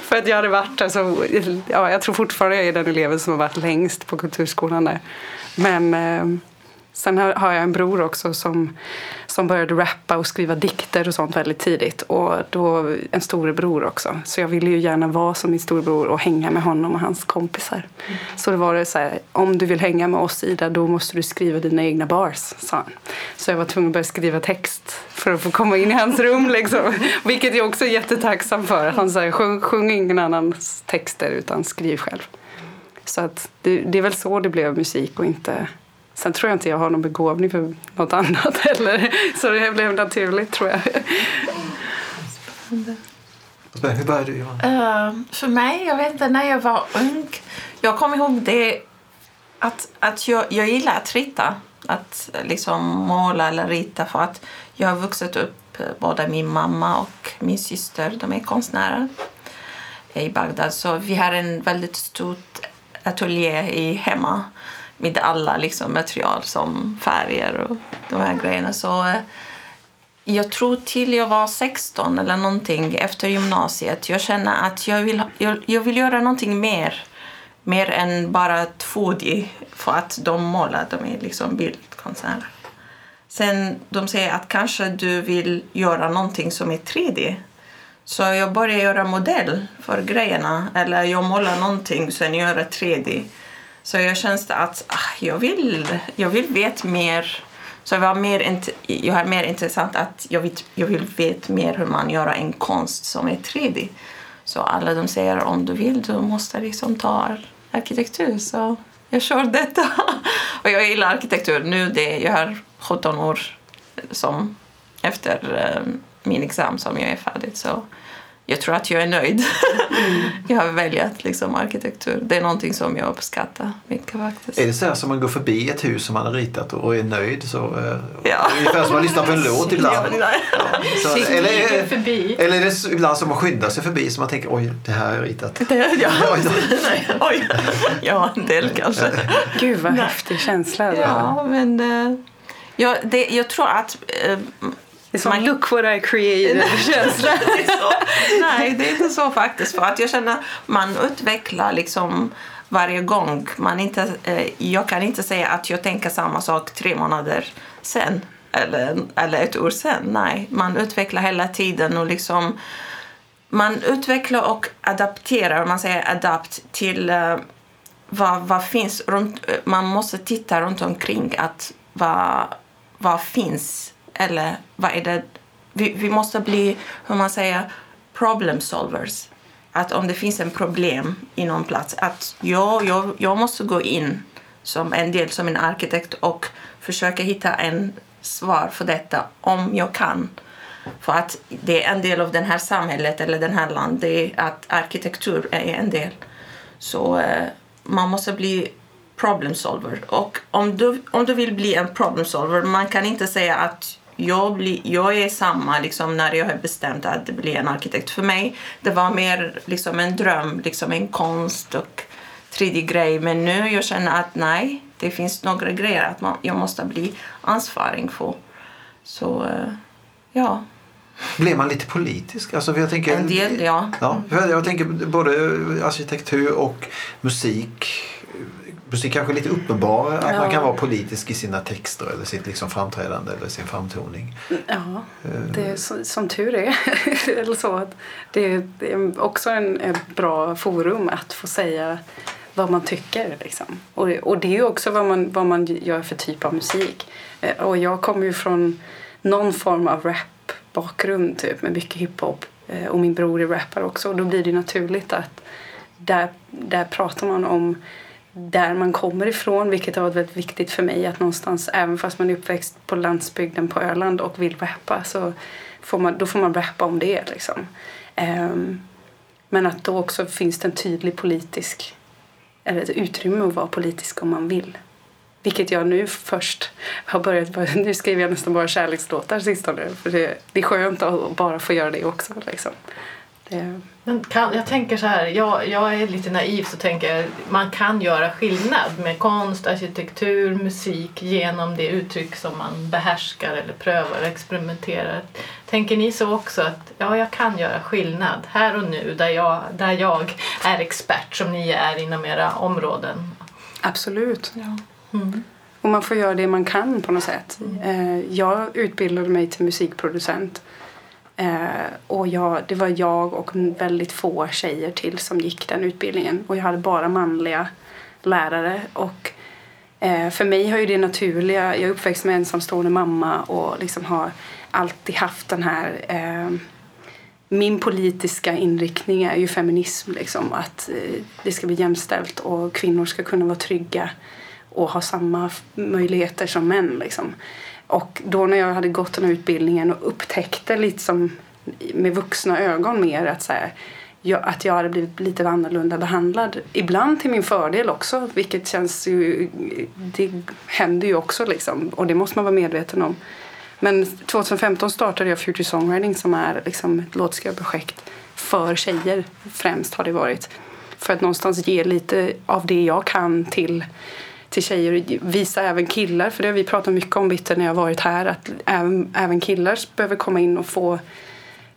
För att jag hade varit alltså, ja, jag tror fortfarande jag är den eleven som har varit längst på Kulturskolan där. Men eh, sen har, jag en bror också som, som började rappa och skriva dikter och sånt väldigt tidigt. Och då en storebror också. Så jag ville ju gärna vara som min storebror och hänga med honom och hans kompisar. Så det var det så här, om du vill hänga med oss Ida då måste du skriva dina egna bars, sa han. Så jag var tvungen att börja skriva text för att få komma in i hans rum liksom. Vilket jag också är jättetacksam för. Han sa sjung, sjung ingen annans texter utan skriv själv. Så att det, det är väl så det blev musik och inte Sen tror jag inte jag har någon begåvning för något annat heller. Så det blev naturligt tror jag. Hur började du Johan? Eh, för mig, jag vet inte, när jag var ung, jag kommer ihåg det att, att jag, jag gillar att rita. Att liksom måla eller rita för att jag har vuxit upp, eh, både min mamma och min syster, de är konstnärer i Bagdad. Så vi har en väldigt stort ateljé i hemma med alla liksom, material som färger och de här grejerna. Så eh, jag tror till jag var 16 eller någonting efter gymnasiet. Jag känner att jag vill, jag, jag vill göra någonting mer. Mer än bara 2D. För att de målar, de är liksom bildkonstnärer. Sen de säger att kanske du vill göra någonting som är 3D. Så jag började göra modell för grejerna. Eller jag målar någonting sen gör jag 3D. Så jag kände att ah, jag, vill, jag vill veta mer. Så jag, var mer jag har mer intressant att jag vill, jag vill veta mer hur man gör en konst som är 3D. Så alla de säger om du vill du måste liksom ta arkitektur. Så jag kör detta. Och jag gillar arkitektur. Nu det, jag har 17 år som efter eh, min examen som jag är färdig. Så jag tror att jag är nöjd. jag har valt liksom arkitektur. Det är någonting som jag uppskattar mycket faktiskt. Är det så här som man går förbi ett hus som man har ritat och är nöjd? Så, eh, Ja. Ungefär som man lyssnar på en låt ibland. Ja, så, eller, förbi. eller är det ibland som man skyndar sig förbi så man tänker oj, det här har jag ritat. Det, ja. Oj. Nej, oj. Ja, en del kanske. Gud vad häftig känsla. Ja, men eh, ja, det, jag tror att eh, Det är som Man- look what I created-känsla. Nej, det är inte så faktiskt. För att jag känner man utvecklar liksom varje gång. Man inte, eh, jag kan inte säga att jag tänker samma sak tre månader sen eller, eller ett år sen. Nej, man utvecklar hela tiden och liksom man utvecklar och adapterar, man säger adapt till uh, vad, vad finns runt, man måste titta runt omkring att vad, vad finns eller vad är det, vi, vi måste bli, hur man säger, problem solvers. Att om det finns ett problem i någon plats, att jag, jag, jag måste gå in som en del som en arkitekt och försöka hitta en svar för detta om jag kan. För att det är en del av det här samhället eller den här landet, att arkitektur är en del. Så eh, man måste bli problem solver. Och om du, om du vill bli en problem solver, man kan inte säga att jag, blir, jag är samma liksom, när jag har bestämt att bli en arkitekt. För mig det var mer liksom, en dröm, liksom, en konst och 3D-grej. Men nu jag känner att nej, det finns några grejer att man, jag måste bli ansvarig för. Så eh, ja. Blir man lite politisk? Alltså, jag tänker, en del, ja. ja jag tänker både arkitektur och musik. Kanske är lite uppenbar att ja. man kan vara politisk i sina texter eller sitt liksom framträdande eller sin framtoning. Ja, det är så, som tur är. eller så att det, det är också en, en bra forum att få säga vad man tycker. Liksom. Och, och det är också vad man, vad man gör för typ av musik. Eh, och jag kommer ju från någon form av rap-bakgrund typ, med mycket hiphop. Eh, och min bror är rappare också. Och då blir det naturligt att där, där pratar man om där man kommer ifrån, vilket har varit väldigt viktigt för mig. Att någonstans, även fast man är uppväxt på landsbygden på Öland och vill rappa, så får man, då får man rappa om det. Liksom. Um, men att då också finns det en tydlig politisk eller ett utrymme att vara politisk om man vill. Vilket jag nu först har börjat, nu skriver jag nästan bara kärlekslåtar sistone. För det, det är skönt att bara få göra det också. Liksom. Det... Men kan, jag tänker så här, jag, jag är lite naiv så tänker jag man kan göra skillnad med konst, arkitektur, musik genom det uttryck som man behärskar eller prövar och experimenterar. Tänker ni så också att ja, jag kan göra skillnad här och nu där jag, där jag är expert som ni är inom era områden? Absolut. Ja. Mm. Och man får göra det man kan på något sätt. Mm. Eh, jag utbildade mig till musikproducent Eh, och jag, det var jag och väldigt få tjejer till som gick den utbildningen. Och jag hade bara manliga lärare. Och eh, för mig har ju det naturliga, jag är uppväxt med ensamstående mamma och liksom har alltid haft den här eh, min politiska inriktning är ju feminism. Liksom, att eh, det ska bli jämställt och kvinnor ska kunna vara trygga och ha samma möjligheter som män. Liksom. Och då när jag hade gått den här utbildningen och upptäckte lite som med vuxna ögon mer att, så här, jag, att jag hade blivit lite annorlunda behandlad. Ibland till min fördel också, vilket känns ju... Det händer ju också liksom och det måste man vara medveten om. Men 2015 startade jag Future Songwriting som är liksom ett låtskrivarprojekt för tjejer främst har det varit. För att någonstans ge lite av det jag kan till till tjejer visa även killar, för det har vi pratat mycket om Bitter när jag varit här, att även, även killar behöver komma in och få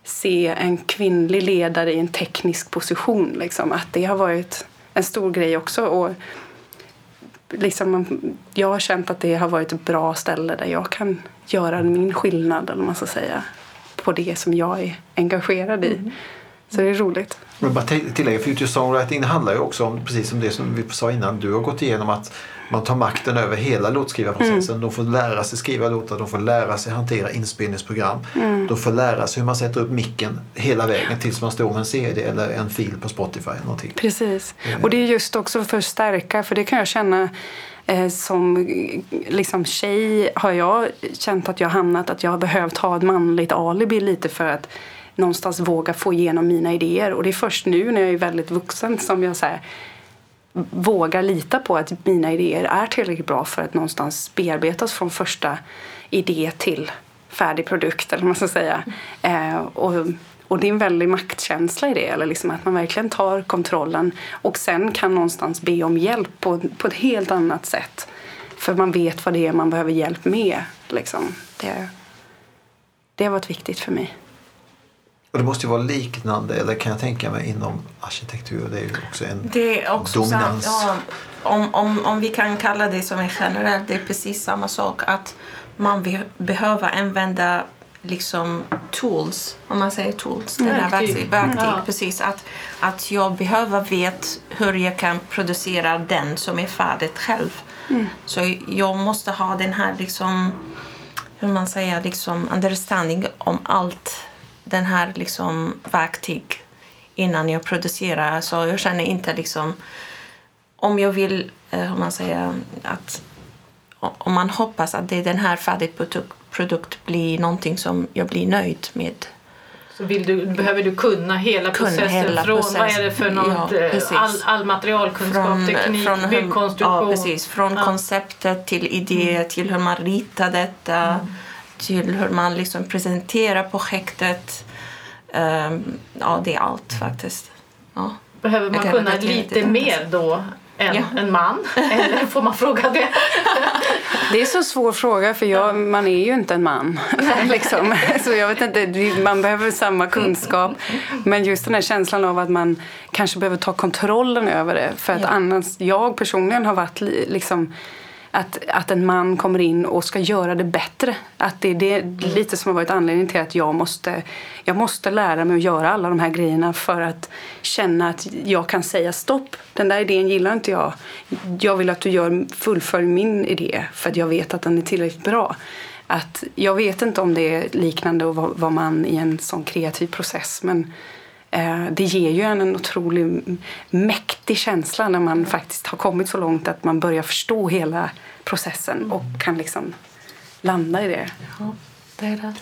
se en kvinnlig ledare i en teknisk position. Liksom. Att det har varit en stor grej också. Och liksom, jag har känt att det har varit ett bra ställe där jag kan göra min skillnad, eller man ska säga, på det som jag är engagerad i. Mm. Så det är roligt. Men bara tillägga, Future Songwriting handlar ju också om, precis som det som vi sa innan, du har gått igenom att man tar makten över hela låtskrivarprocessen. Mm. De får lära sig skriva låtar, de får lära sig hantera inspelningsprogram. Mm. De får lära sig hur man sätter upp micken hela vägen tills man står med en CD eller en fil på Spotify. Eller någonting. Precis. Mm. Och det är just också för att stärka, för det kan jag känna eh, som liksom tjej har jag känt att jag hamnat att jag har behövt ha ett manligt alibi lite för att någonstans våga få igenom mina idéer. Och det är först nu när jag är väldigt vuxen som jag så här, vågar lita på att mina idéer är tillräckligt bra för att någonstans bearbetas från första idé till färdig produkt eller vad man ska säga. Eh, och, och det är en väldig maktkänsla i det, eller liksom att man verkligen tar kontrollen och sen kan någonstans be om hjälp på, på ett helt annat sätt. För man vet vad det är man behöver hjälp med. Liksom. Det, det har varit viktigt för mig. Och det måste ju vara liknande, eller kan jag tänka mig, inom arkitektur. Det är ju också en Det är också dominans. sant, ja, om, om, om vi kan kalla det som en generell, det är precis samma sak. Att man be, behöver använda liksom tools, om man säger tools, det är Verktyg. verktyg, verktyg Ja. precis. Att, att jag behöver veta hur jag kan producera den som är färdigt själv. Så jag måste ha den här liksom, hur man säger, liksom understanding om allt den här liksom verktyg innan jag producerar. Så jag känner inte liksom om jag vill, eh, hur man säger, att om man hoppas att det är den här färdig produkt, produkt blir någonting som jag blir nöjd med. Så vill du, behöver du kunna hela Kunna processen hela från process. vad är det för något, Ja, eh, all, all materialkunskap, teknik, hur- byggkonstruktion. Ja, precis. Från Ja. konceptet till idé, till hur man ritar detta, Mm. Till hur man liksom presenterar projektet. Ehm, ja, det är allt faktiskt. Ja. Behöver man kunna lite det. mer då än Ja. en man? Eller får man fråga det? Det är så svår fråga för jag, man är ju inte en man. liksom. Så jag vet inte, man behöver samma kunskap. Men just den här känslan av att man kanske behöver ta kontrollen över det. För att Ja. annars, jag personligen har varit li- liksom att, att en man kommer in och ska göra det bättre. Att det är lite som har varit anledningen till att jag måste, jag måste lära mig att göra alla de här grejerna för att känna att jag kan säga stopp. Den där idén gillar inte jag. Jag vill att du gör, fullfölj min idé för att jag vet att den är tillräckligt bra. Att jag vet inte om det är liknande att vara man i en sån kreativ process men det ger ju en en otrolig mäktig känsla när man faktiskt har kommit så långt att man börjar förstå hela processen och kan liksom landa i det. Ja, det är det.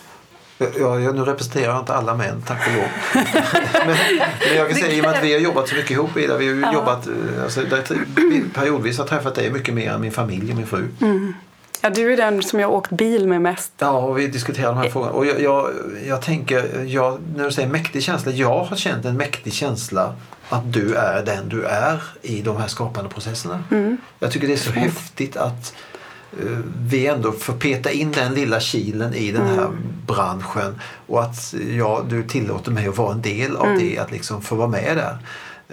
Ja, jag, nu representerar jag inte alla män, tack och lov. men, men jag kan säga, i och med att vi har jobbat så mycket ihop, Ida, vi har ju jobbat, eh, alltså, där, periodvis har jag träffat dig mycket mer än min familj och min fru. Ja, du är den som jag har åkt bil med mest. Ja, och vi diskuterar de här frågorna. Och jag, jag, jag tänker, jag, när du säger mäktig känsla, jag har känt en mäktig känsla att du är den du är i de här skapande processerna. Jag tycker det är så häftigt att eh, vi ändå får peta in den lilla kilen i den här branschen och att ja, du tillåter mig att vara en del av det, att liksom få vara med där.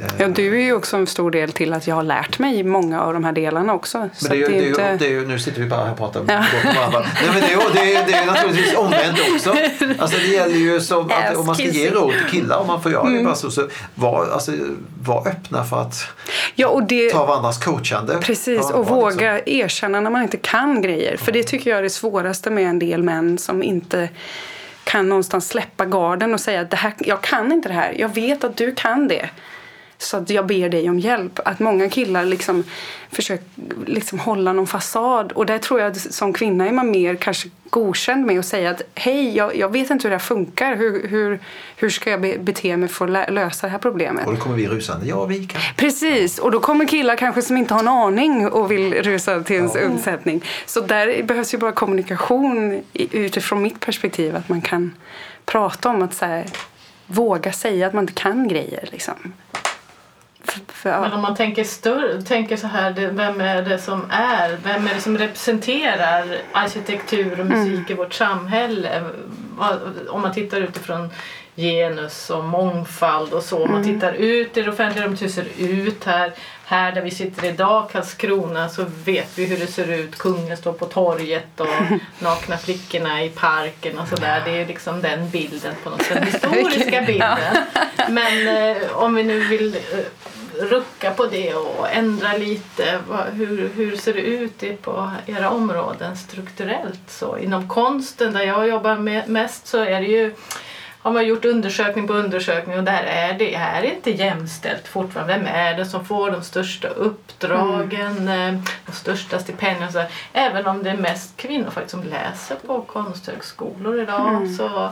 Eh, Ja, du är ju också en stor del till att jag har lärt mig många av de här delarna också. Men Så det är, ju, att det, är ju, inte- det är ju, nu sitter vi bara här och pratar varandra. Nej, men det, är, det, är, det är naturligtvis omvänt också. Alltså det gäller ju som att om man ska ge råd till killar, om man får göra det bara så, så var, alltså, var öppna för att ja, och det, ta varandras coachande. Precis, Ja, och var liksom- våga erkänna när man inte kan grejer. För det tycker jag är det svåraste med en del män som inte kan någonstans släppa garden och säga att det här, jag kan inte det här. Jag vet att du kan det. Så att jag ber dig om hjälp. Att många killar liksom försöker liksom hålla någon fasad. Och där tror jag att som kvinna är man mer kanske godkänd med att säga att hej, jag, jag vet inte hur det här funkar. Hur, hur, hur ska jag be, bete mig för att lösa det här problemet? Och då kommer vi rusande. Ja, vi kan. Precis, och då kommer killar kanske som inte har en aning och vill rusa till ens undsättning. Så där behövs ju bara kommunikation utifrån mitt perspektiv. Att man kan prata om att så här, våga säga att man inte kan grejer. Liksom. För, för, Men ja. om man tänker större, tänker så här, det- vem är det som är, vem är det som representerar arkitektur och musik i vårt samhälle? Om man tittar utifrån genus och mångfald och så. Om man tittar ut i det offentliga rummet, hur det ser ut här. Här där vi sitter idag, Karlskrona, så vet vi hur det ser ut. Kungen står på torget och nakna flickorna i parken och sådär. Det är liksom den bilden på något sätt. Den historiska bilden. Men eh, om vi nu vill eh, rucka på det och ändra lite. Hur, hur ser det ut på era områden strukturellt? Så, inom konsten där jag jobbar med, mest så är det ju har man gjort undersökning på undersökning och där är det är inte jämställt fortfarande. Vem är det som får de största uppdragen, eh, de största stipendierna? Även om det är mest kvinnor faktiskt som läser på konsthögskolor idag så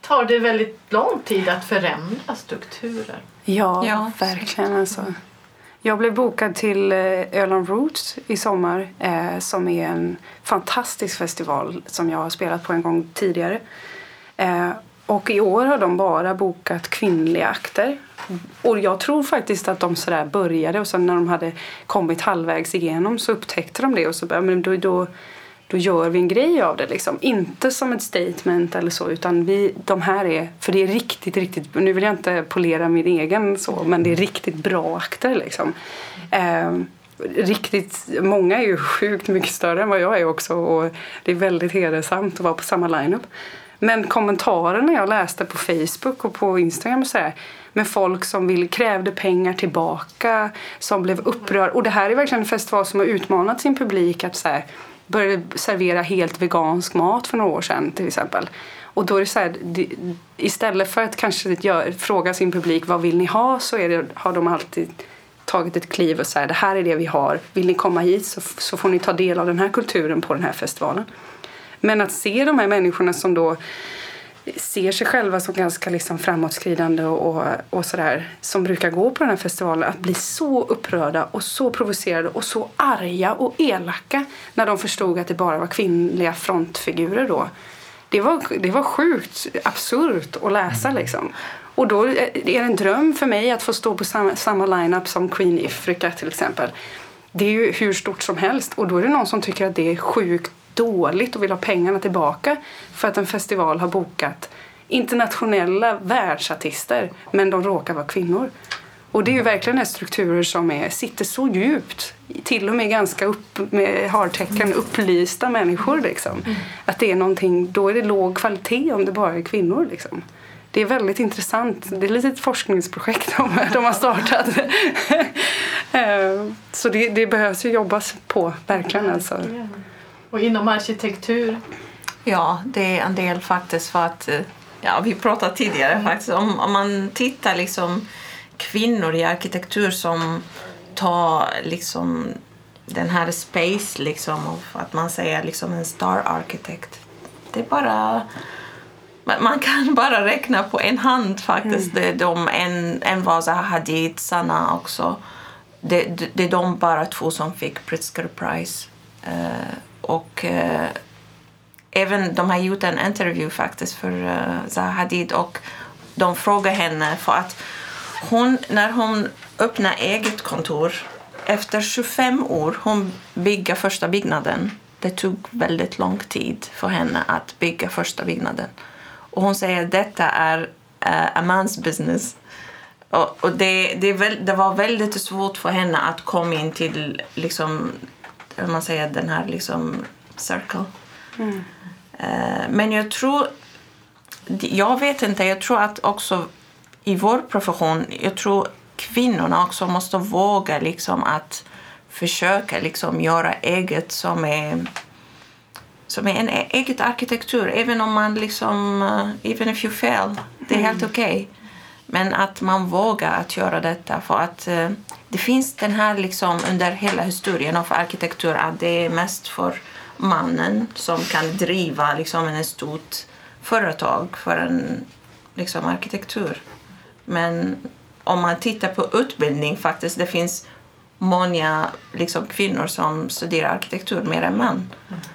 tar det väldigt lång tid att förändra strukturer. Ja, Ja. verkligen alltså. Jag blev bokad till eh, Öland Roots i sommar eh, som är en fantastisk festival som jag har spelat på en gång tidigare. Eh, och i år har de bara bokat kvinnliga akter. Och jag tror faktiskt att de sådär började och sen när de hade kommit halvvägs igenom så upptäckte de det och så började, men då, då, då gör vi en grej av det. Liksom. Inte som ett statement eller så utan vi, de här är, för det är riktigt, riktigt, nu vill jag inte polera min egen så, men det är riktigt bra akter liksom. Eh, riktigt, många är ju sjukt mycket större än vad jag är också och det är väldigt hedersamt att vara på samma lineup. Men kommentarerna jag läste på Facebook och på Instagram och sådär med folk som vill, krävde pengar tillbaka, som blev upprörda. Och det här är verkligen en festival som har utmanat sin publik att så här, började servera helt vegansk mat för några år sedan till exempel. Och då är det så här, istället för att kanske fråga sin publik vad vill ni ha så är det, har de alltid tagit ett kliv och säger det här är det vi har. Vill ni komma hit så, så får ni ta del av den här kulturen på den här festivalen. Men att se de här människorna som då ser sig själva som ganska liksom framåtskridande och, och, och sådär som brukar gå på den här festivalen att bli så upprörda och så provocerade och så arga och elaka när de förstod att det bara var kvinnliga frontfigurer då. Det var, det var sjukt absurt att läsa liksom. Och då är det en dröm för mig att få stå på samma, samma line-up som Queen Ifrika till exempel. Det är ju hur stort som helst och då är det någon som tycker att det är sjukt dåligt och vill ha pengarna tillbaka för att en festival har bokat internationella världsartister men de råkar vara kvinnor. Och det är ju verkligen strukturer som är, sitter så djupt. Till och med ganska upp, med hartecken upplysta människor. Liksom. Mm. Att det är någonting, då är det låg kvalitet om det bara är kvinnor. Liksom. Det är väldigt intressant. Det är lite ett forskningsprojekt de, har startat. Eh, så det, det, behövs ju jobbas på, verkligen. Alltså. Och inom arkitektur? Ja, det är en del faktiskt för att eh, ja, vi pratade tidigare mm. faktiskt om, om man tittar liksom kvinnor i arkitektur som tar liksom den här space liksom och att man säger liksom en star architect. Det är bara man kan bara räkna på en hand faktiskt. Mm. De, en, en var Zaha Hadid, Sanna också. Det, det, det är de bara två som fick Pritzker Prize. Uh, och eh, även de har gjort en intervju faktiskt för eh, Zaha Hadid och de frågar henne för att hon, när hon öppnar eget kontor efter 25 år hon bygger första byggnaden. Det tog väldigt lång tid för henne att bygga första byggnaden. Och hon säger att detta är uh, a man's business. Och, och det, det, det, var väldigt svårt för henne att komma in till liksom, man säger, den här liksom, circle. Mm. Uh, men jag tror, jag vet inte, jag tror att också i vår profession, jag tror kvinnorna också måste våga liksom att försöka liksom göra eget som är som är en e- eget arkitektur, även om man liksom, uh, even if you fail, det är helt mm. okej. Okay. Men att man vågar att göra detta för att eh, det finns den här liksom under hela historien av arkitektur att det är mest för mannen som kan driva liksom en stort företag för en liksom arkitektur. Men om man tittar på utbildning faktiskt, det finns många liksom, kvinnor som studerar arkitektur mer än män.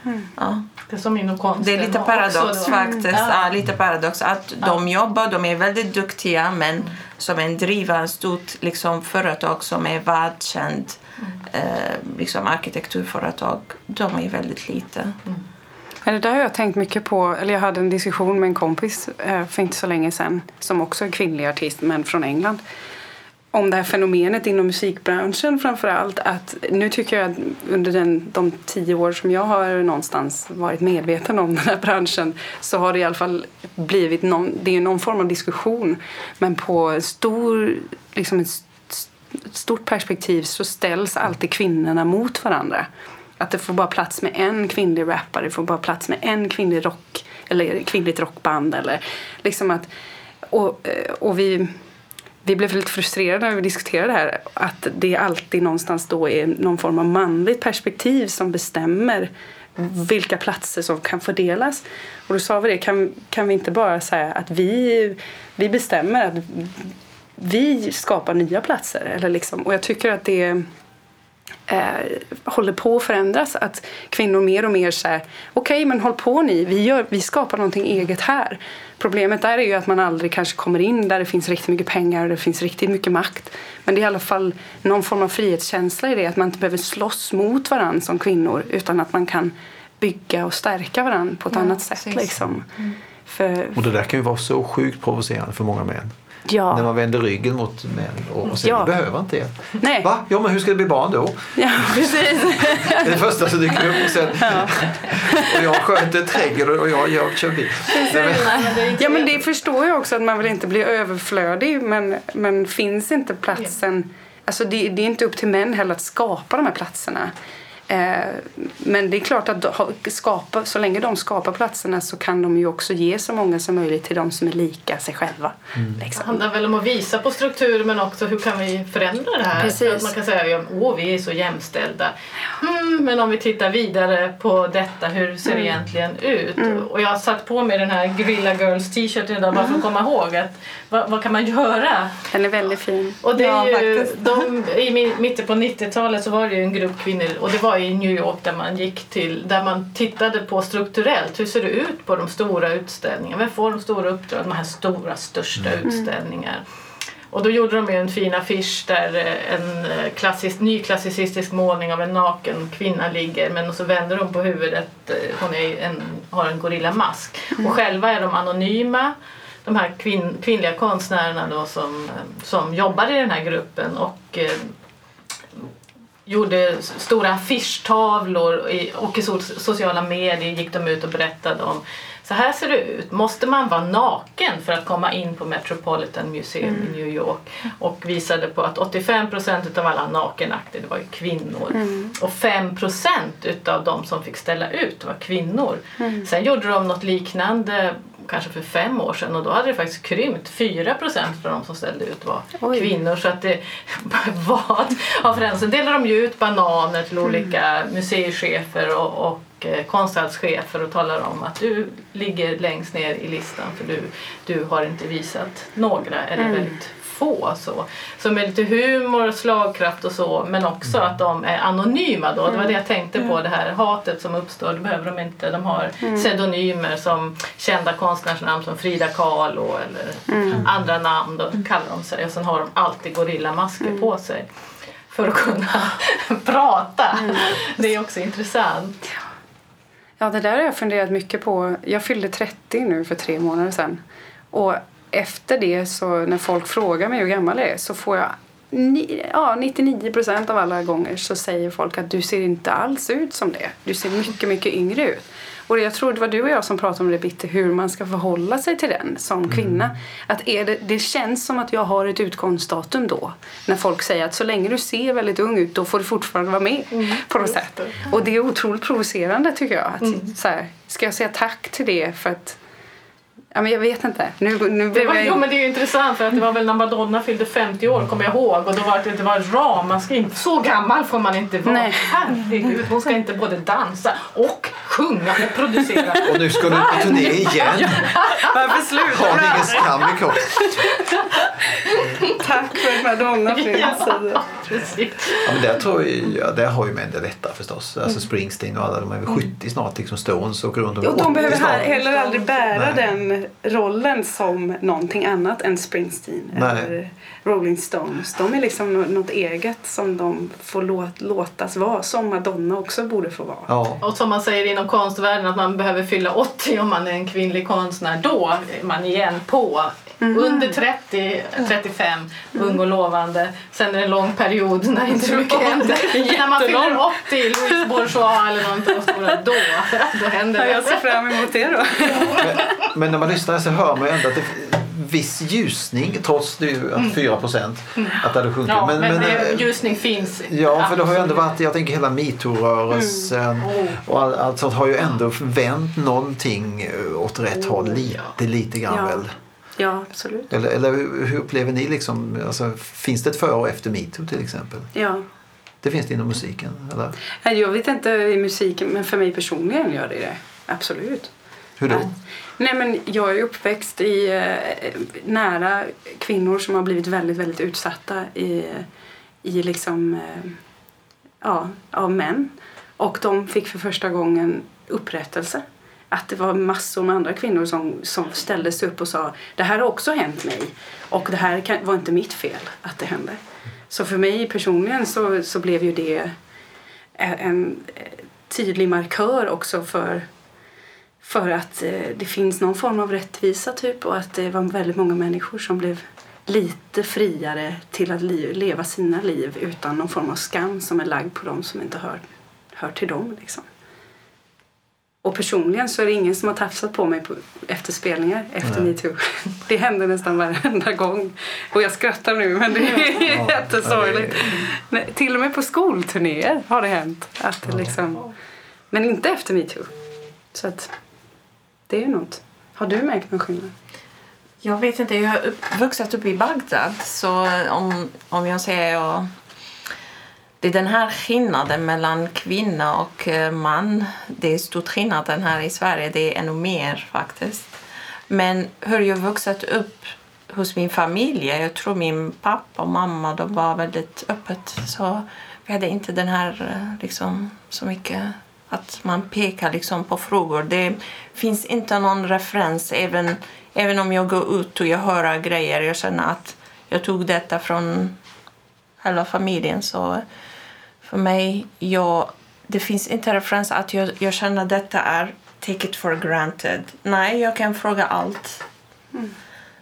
Mm. Ja. Det är som inom konsten Det är lite paradox faktiskt. Mm. Ja. lite paradox att ja. de jobbar, de är väldigt duktiga men som en driva ett stort liksom, företag som är världskänt mm. eh, liksom arkitekturföretag, de är väldigt lite. Mm. Det där har jag tänkt mycket på. Eller jag hade en diskussion med en kompis eh, för inte så länge sedan som också är kvinnlig artist men från England om det här fenomenet inom musikbranschen framför allt. Att nu tycker jag att under den, de tio år som jag har någonstans varit medveten om den här branschen så har det i alla fall blivit någon, det är någon form av diskussion men på stor, liksom ett stort perspektiv så ställs alltid kvinnorna mot varandra. Att det får bara plats med en kvinnlig rappare, det får bara plats med en kvinnlig rock eller kvinnligt rockband eller liksom att och, och vi vi blev lite frustrerade när vi diskuterade det här att det alltid någonstans då är någon form av manligt perspektiv som bestämmer vilka platser som kan fördelas. Och då sa vi det, kan, kan vi inte bara säga att vi, vi bestämmer att vi skapar nya platser? Eller liksom, och jag tycker att det eh, håller på att förändras. Att kvinnor mer och mer säger okej okay, men håll på ni, vi, gör, vi skapar någonting eget här. Problemet där är ju att man aldrig kanske kommer in där det finns riktigt mycket pengar och det finns riktigt mycket makt. Men det är i alla fall någon form av frihetskänsla i det, att man inte behöver slåss mot varandra som kvinnor utan att man kan bygga och stärka varandra på ett Ja, annat sätt. Liksom. För, Och det där kan ju vara så sjukt provocerande för många män. Ja. När man vänder ryggen mot män och säger Ja. behöver inte er. Nej. Va? Ja men hur ska det bli barn då? Ja, precis. Det är det första som dyker upp och sen och jag sköter trädgård och jag, jag kör bil. Nej, men, Ja men det förstår jag också att man vill inte bli överflödig men, men finns inte platsen Alltså det, det är inte upp till män heller att skapa de här platserna. Eh, men det är klart att skapa, så länge de skapar platserna så kan de ju också ge så många som möjligt till de som är lika sig själva. Det Liksom. handlar väl om att visa på strukturer men också hur kan vi förändra det här? Precis. Att man kan säga att vi är så jämställda. Mm, men om vi tittar vidare på detta, hur ser det egentligen ut? Och jag har satt på mig den här Gorilla Girls t-shirten idag bara för att komma ihåg att vad, vad kan man göra? Den är väldigt fin. Och det är Ja, ju, faktiskt. de, I mi- mitten på 90-talet så var det ju en grupp kvinnor och det var i New York där man gick till där man tittade på strukturellt hur ser det ut på de stora utställningarna? Vem får de stora uppdragen? De här stora, största utställningar. Och då gjorde de ju en fin affisch där eh, en eh, klassisk, ny klassicistisk målning av en naken kvinna ligger men så vänder hon på huvudet. eh, Hon är en, har en gorillamask. Och själva är de anonyma de här kvinn, kvinnliga konstnärerna då som, som jobbar i den här gruppen och eh, gjorde stora affischtavlor i, och i so- sociala medier gick de ut och berättade om så här ser det ut. Måste man vara naken för att komma in på Metropolitan Museum i New York? Och visade på att 85% utav alla nakenakter var kvinnor. Och 5% utav de som fick ställa ut var kvinnor. Sen gjorde de något liknande kanske för fem år sedan och då hade det faktiskt krympt. 4% av de som ställde ut var Oj. kvinnor. Så att det, vad har förändrats? Sen delar de ju ut bananer till olika museichefer och, och eh, konsthallschefer och talar om att du ligger längst ner i listan för du, du har inte visat några eller väldigt få. Så. så med lite humor, slagkraft och så men också att de är anonyma då. Det var det jag tänkte på, det här hatet som uppstår. Det behöver de inte. De har pseudonymer som kända konstnärsnamn som Frida Kahlo eller andra namn då kallar de sig och sen har de alltid gorillamasker på sig för att kunna prata. Det är också intressant. Ja, det där har jag funderat mycket på. Jag fyllde 30 nu för tre månader sedan. Och efter det, så när folk frågar mig hur gammal jag är, så får jag ni, ja, 99 procent av alla gånger så säger folk att du ser inte alls ut som det. Du ser mycket, mycket yngre ut. Och jag tror det var du och jag som pratade om det Bitte, hur man ska förhålla sig till den som kvinna. Att är det, det känns som att jag har ett utgångsdatum då. När folk säger att så länge du ser väldigt ung ut då får du fortfarande vara med. på något sätt. Och det är otroligt provocerande tycker jag. Att, så här, ska jag säga tack till det för att Ja, men jag vet inte. Nu, nu Det blev var, jag... jo, men det är ju intressant för att det var väl när Madonna fyllde 50 år kommer jag ihåg och då var det, det var ett ramaskri. Så gammal får man inte vara. Nej. Herregud, hon ska inte både dansa och sjunga och producera. Och nu ska du på turné igen. Varför slutar Har ni ingen skam i kroppen? Tack för att Madonna finns. Ja, precis. Ja, men där, tror jag, ja, där har ju män det lättare förstås. Alltså Springsteen och alla, de är väl 70 snart liksom. Stones åker runt och Och de behöver snart. heller aldrig bära Nej. den rollen som någonting annat än Springsteen Nej. eller Rolling Stones. De är liksom nå- något eget som de får låt, låtas vara, som Madonna också borde få vara. Ja. Och som man säger inom konstvärlden att man behöver fylla 80 om man är en kvinnlig konstnär. Då är man igen på. Under 30, 35, ung och lovande. Sen är det en lång period när inte så mycket händer. När man fyller 80, Louise Bourgeois eller så då, då händer Ja, jag ser det. fram emot det då. Men, men när man lyssnar så hör man ju ändå att det viss ljusning trots det ju att 4 procent att det hade sjunkit. Ja, men, men, det, eh, ljusning finns. Ja, för det har ju ändå varit, jag tänker hela metoo-rörelsen Oh. och all, allt sånt har ju ändå vänt någonting eh, åt rätt håll lite, lite grann Ja. väl. Ja, absolut. Eller, eller hur upplever ni liksom, alltså, finns det ett före och efter metoo till exempel? Ja. Det finns det inom musiken, eller? Jag vet inte i musiken, men för mig personligen gör det det. Absolut. Hur då? Att- Nej, men jag är uppväxt i, eh, nära kvinnor som har blivit väldigt, väldigt utsatta i, i liksom, eh, ja, av män. Och de fick för första gången upprättelse. Att det var massor med andra kvinnor som, som ställde sig upp och sa det här har också hänt mig och det här kan, var inte mitt fel att det hände. Så för mig personligen så, så blev ju det en, tydlig markör också för, för att eh, det finns någon form av rättvisa typ och att det var väldigt många människor som blev lite friare till att leva sina liv utan någon form av skam som är lagd på dem som inte hör, hör till dem. Liksom. Och personligen så är det ingen som har tafsat på mig på, efter spelningar efter metoo. Det händer nästan varenda gång. Och jag skrattar nu men det är Ja, jättesorgligt. ja, Nej, till och med på skolturnéer har det hänt. Att det liksom, men inte efter metoo. Så att det är något. Har du märkt någon skillnad? Jag vet inte, jag har vuxit upp i Bagdad så om, om jag säger jag, det är den här skillnaden mellan kvinna och eh, man. Det är stor skillnad den här i Sverige, det är ännu mer faktiskt. Men hur jag vuxit upp hos min familj, jag tror min pappa och mamma de var väldigt öppet så vi hade inte den här eh, liksom så mycket att man pekar liksom på frågor. Det finns inte någon referens även Även om jag går ut och jag hör grejer, jag känner att jag tog detta från hela familjen. Så för mig, jag, det finns inte referens att jag, jag känner att detta är take it for granted. Nej, jag kan fråga allt.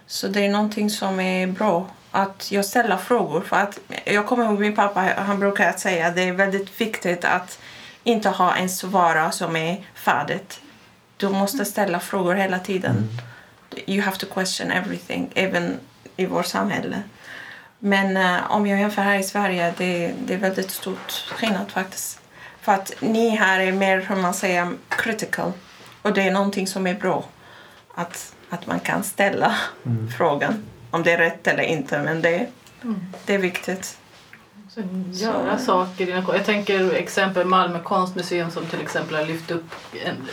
Så det är någonting som är bra. Att jag ställer frågor. För att jag kommer ihåg min pappa, han brukar säga att det är väldigt viktigt att inte ha en svar som är färdigt. Du måste ställa frågor hela tiden you have to question everything, även i vårt samhälle. Men eh, om jag jämför här i Sverige, det, det är väldigt stort skillnad faktiskt. För att ni här är mer, hur man säger, critical. Och det är någonting som är bra. Att, att man kan ställa frågan om det är rätt eller inte. Men det, det är viktigt. Så göra saker. i den- Jag tänker exempel Malmö konstmuseum som till exempel har lyft upp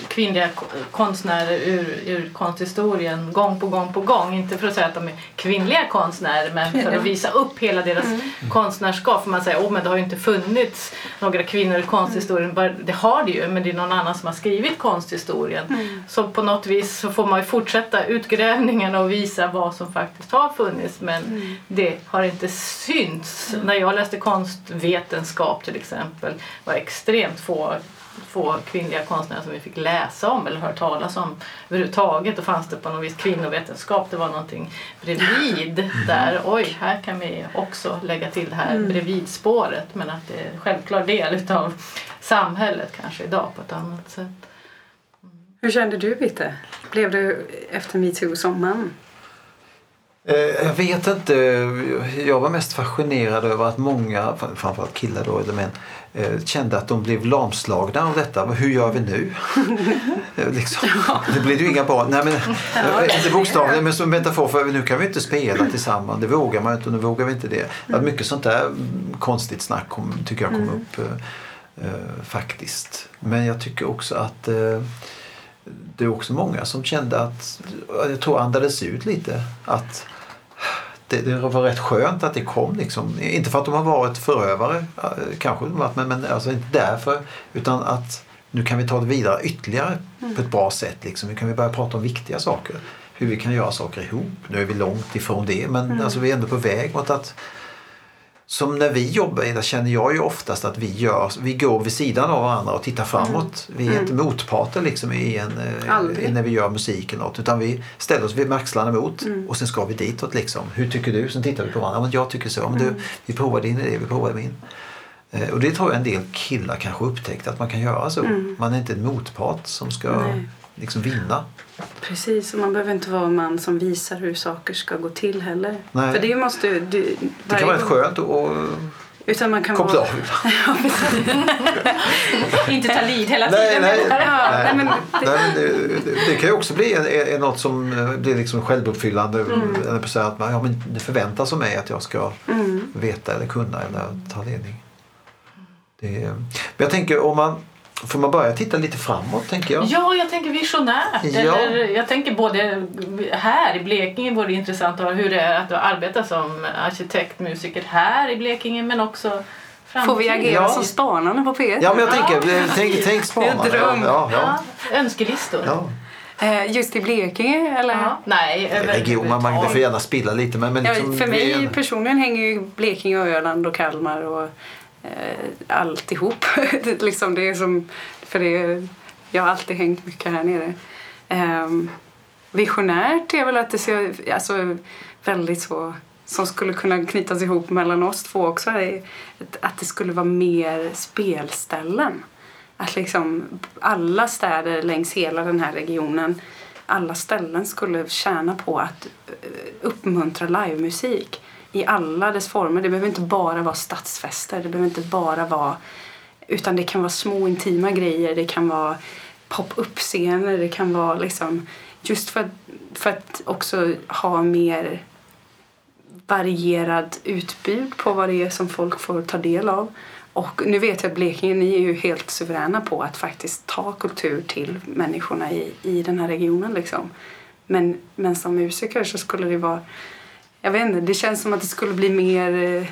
kvinnliga ko- konstnärer ur, ur konsthistorien gång på gång på gång. Inte för att säga att de är kvinnliga konstnärer men för att visa upp hela deras konstnärskap. För man säger oh, men det har ju inte funnits några kvinnor i konsthistorien. Bara- Det har det ju men det är någon annan som har skrivit konsthistorien. Så på något vis så får man ju fortsätta utgrävningarna och visa vad som faktiskt har funnits men det har inte synts. När jag läste konstvetenskap till exempel var extremt få få kvinnliga konstnärer som vi fick läsa om eller höra talas om överhuvudtaget. Då fanns det på något vis kvinnovetenskap, det var någonting bredvid där. Oj, här kan vi också lägga till det här bredvidspåret men att det är en självklar del utav samhället kanske idag på ett annat sätt. Hur kände du Bitte? Blev du efter metoo som man? Eh, Jag vet inte. Jag var mest fascinerad över att många, framförallt killar då, eller män, eh, kände att de blev lamslagna av detta. Hur gör vi nu? Eh, liksom. Det blir ju inga barn. Nej, men, inte bokstavligen men som metafor för nu kan vi inte spela tillsammans. Det vågar man inte och nu vågar vi inte det. Att mycket sånt där mm, konstigt snack kom, tycker jag kom upp eh, eh, faktiskt. Men jag tycker också att eh, det är också många som kände att, jag tror andades ut lite, att det, det var rätt skönt att det kom. Liksom. Inte för att de har varit förövare, eh, kanske de varit, men, men alltså inte därför. Utan att nu kan vi ta det vidare ytterligare på ett bra sätt. Liksom. Nu kan vi börja prata om viktiga saker. Hur vi kan göra saker ihop. Nu är vi långt ifrån det men alltså, vi är ändå på väg mot att som när vi jobbar, där känner jag ju oftast att vi, gör, vi går vid sidan av varandra och tittar framåt. Vi är inte motparter liksom i en, eh, Aldrig. när vi gör musik eller något. Utan vi ställer oss vid axlarna mot och sen ska vi ditåt. Liksom. Hur tycker du? Sen tittar vi på varandra. Ja, men jag tycker så. Men du, vi provar din idé, vi provar min. Eh, Och det tror jag en del killar kanske upptäckt att man kan göra så. Man är inte en motpart som ska Nej. Liksom vinna. Precis, och man behöver inte vara en man som visar hur saker ska gå till heller. Nej. För det måste du... du Det kan vara rätt skönt och, Utan man kan koppla vara... av. Inte ta lid hela Nej, tiden. nej, nej. nej, men Nej, men det, det, det kan ju också bli en, en, något som eh, blir liksom självuppfyllande. På så att man, ja, men det förväntas av mig att jag ska veta eller kunna eller ta ledning. Det, men jag tänker om man får man börja titta lite framåt tänker jag. Ja, jag tänker visionärt. Ja. Eller, jag tänker både här i Blekinge vore det intressant att höra hur det är att arbeta som arkitekt, musiker här i Blekinge men också får vi agera Ja. som spanarna på P1? Ja men jag tänker, Ja, tänk, tänk Det är spanarna. en dröm. Ja, ja, Ja, önskelistor. ja. Eh, Just i Blekinge eller? Ja. Nej, över- Region, man, man får gärna spilla lite men, men Ja, liksom, för mig en- personligen hänger ju Blekinge och Öland och Kalmar och eh, alltihop. det, liksom, det är som För det, jag har alltid hängt mycket här nere. Eh, visionärt är väl att det ser alltså, väldigt så som skulle kunna knytas ihop mellan oss två också är att det skulle vara mer spelställen. Att liksom alla städer längs hela den här regionen, alla ställen skulle tjäna på att eh, uppmuntra livemusik i alla dess former. Det behöver inte bara vara stadsfester, det behöver inte bara vara utan det kan vara små intima grejer, det kan vara pop-up-scener, det kan vara liksom just för att, för att också ha mer varierad utbud på vad det är som folk får ta del av. Och nu vet jag att Blekinge, ni är ju helt suveräna på att faktiskt ta kultur till människorna i, i den här regionen. Liksom. Men, men som musiker så skulle det vara, jag vet inte, det känns som att det skulle bli mer eh,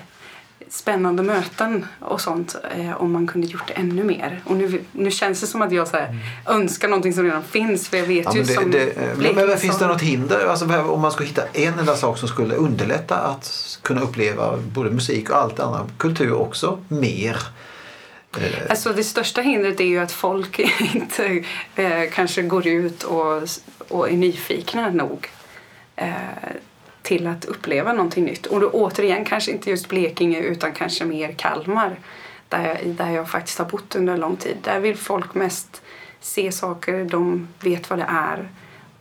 spännande möten och sånt eh, om man kunde gjort det ännu mer. Och nu, nu känns det som att jag så här, mm. önskar någonting som redan finns för jag vet ja, ju det, som det, men, men finns det något hinder alltså, om man skulle hitta en enda sak som skulle underlätta att kunna uppleva både musik och allt annat, kultur också, mer? Eh. Alltså det största hindret är ju att folk inte eh, kanske går ut och, och är nyfikna nog. Eh, till att uppleva någonting nytt. Och då återigen kanske inte just Blekinge utan kanske mer Kalmar där jag, där jag faktiskt har bott under lång tid. Där vill folk mest se saker, de vet vad det är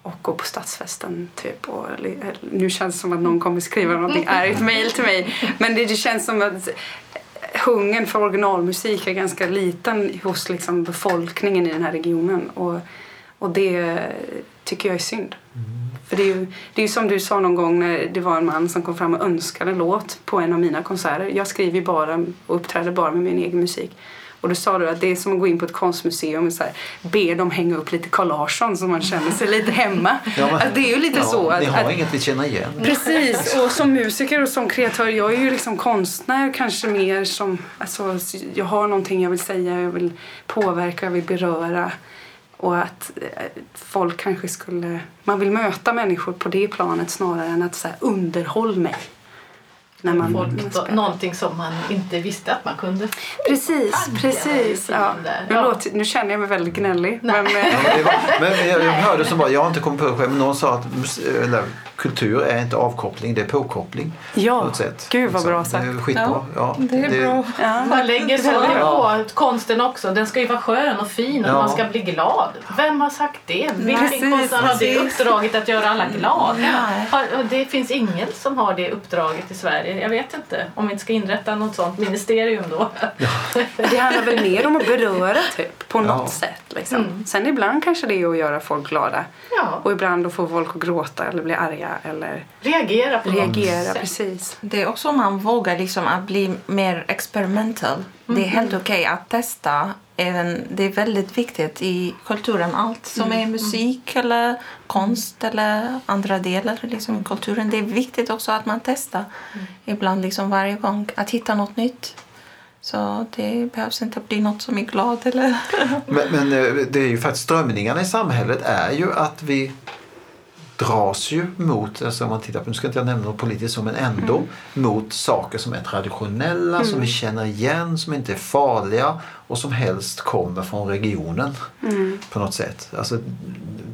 och gå på stadsfesten typ. Och, nu känns det som att någon kommer skriva någonting argt mejl till mig. Men det, det känns som att hungern för originalmusik är ganska liten hos liksom befolkningen i den här regionen. Och, och det tycker jag är synd. Mm. För det är ju det är som du sa någon gång när det var en man som kom fram och önskade en låt på en av mina konserter. Jag skriver bara och uppträder bara med min egen musik. Och då sa du att det är som att gå in på ett konstmuseum och så här, be dem hänga upp lite Carl Larsson så man känner sig lite hemma. Ja, men, det är ju lite ja, så. Att, ni har att, inget vi känner igen. Precis, och som musiker och som kreatör, jag är ju liksom konstnär kanske mer som, alltså jag har någonting jag vill säga, jag vill påverka, jag vill beröra. Och att eh, folk kanske skulle... Man vill möta människor på det planet snarare än att säga underhåll mig. När man, folk, någonting som man inte visste att man kunde. Precis, precis. Ja. Nu, låter, nu känner jag mig väldigt gnällig. Men, ja, men, men, jag, jag hörde som bara, jag har inte kommit på det själv, men någon sa att eller, kultur är inte avkoppling, det är påkoppling. Ja, på sätt. gud vad bra sagt. Det är skitbra. Ja, det är det, bra. Ja. Man lägger så på konsten också. Den ska ju vara skön och fin och ja. man ska bli glad. Vem har sagt det? Vilken konstnär har det uppdraget att göra alla glada? Det finns ingen som har det uppdraget i Sverige. Jag vet inte om vi inte ska inrätta något sånt ministerium då. Ja. Det handlar väl mer om att beröra typ, på något sätt. Liksom. Mm. Sen ibland kanske det är att göra folk glada. Och ibland att få folk att gråta eller bli arga eller reagera på reagera, något precis. Det är också om man vågar liksom att bli mer experimental. Mm. Det är helt mm. okej okay att testa. Även, det är väldigt viktigt i kulturen. Allt som mm. är musik eller konst eller andra delar liksom, i kulturen. Det är viktigt också att man testar mm. ibland liksom varje gång. Att hitta något nytt. Så det behövs inte bli något som är glad eller... men, men eh, det är ju faktiskt strömningarna i samhället är ju att vi dras ju mot, alltså om man tittar på, nu ska inte jag nämna något politiskt men ändå, mm. mot saker som är traditionella, mm. som vi känner igen, som inte är farliga och som helst kommer från regionen mm. på något sätt. Alltså,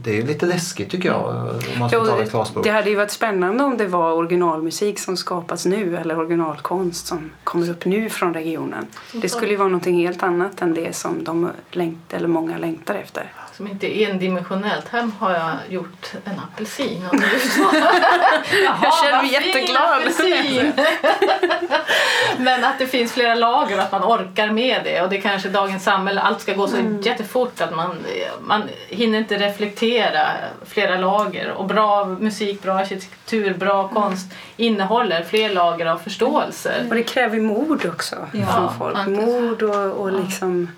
det är lite läskigt tycker jag om man ska jo, tala klarspråk. Det hade ju varit spännande om det var originalmusik som skapas nu eller originalkonst som kommer upp nu från regionen. Det skulle ju vara något helt annat än det som de längt, eller många längtar efter som inte är endimensionellt. Här har jag gjort en apelsin. jag känner mig jätteglad. Men att det finns flera lager och att man orkar med det. Och det är kanske dagens samhälle, allt ska gå så mm. jättefort att man, man hinner inte reflektera flera lager. Och bra musik, bra arkitektur, bra mm. konst innehåller fler lager av förståelser. Och det kräver mod också ja, från folk. Mod och, och liksom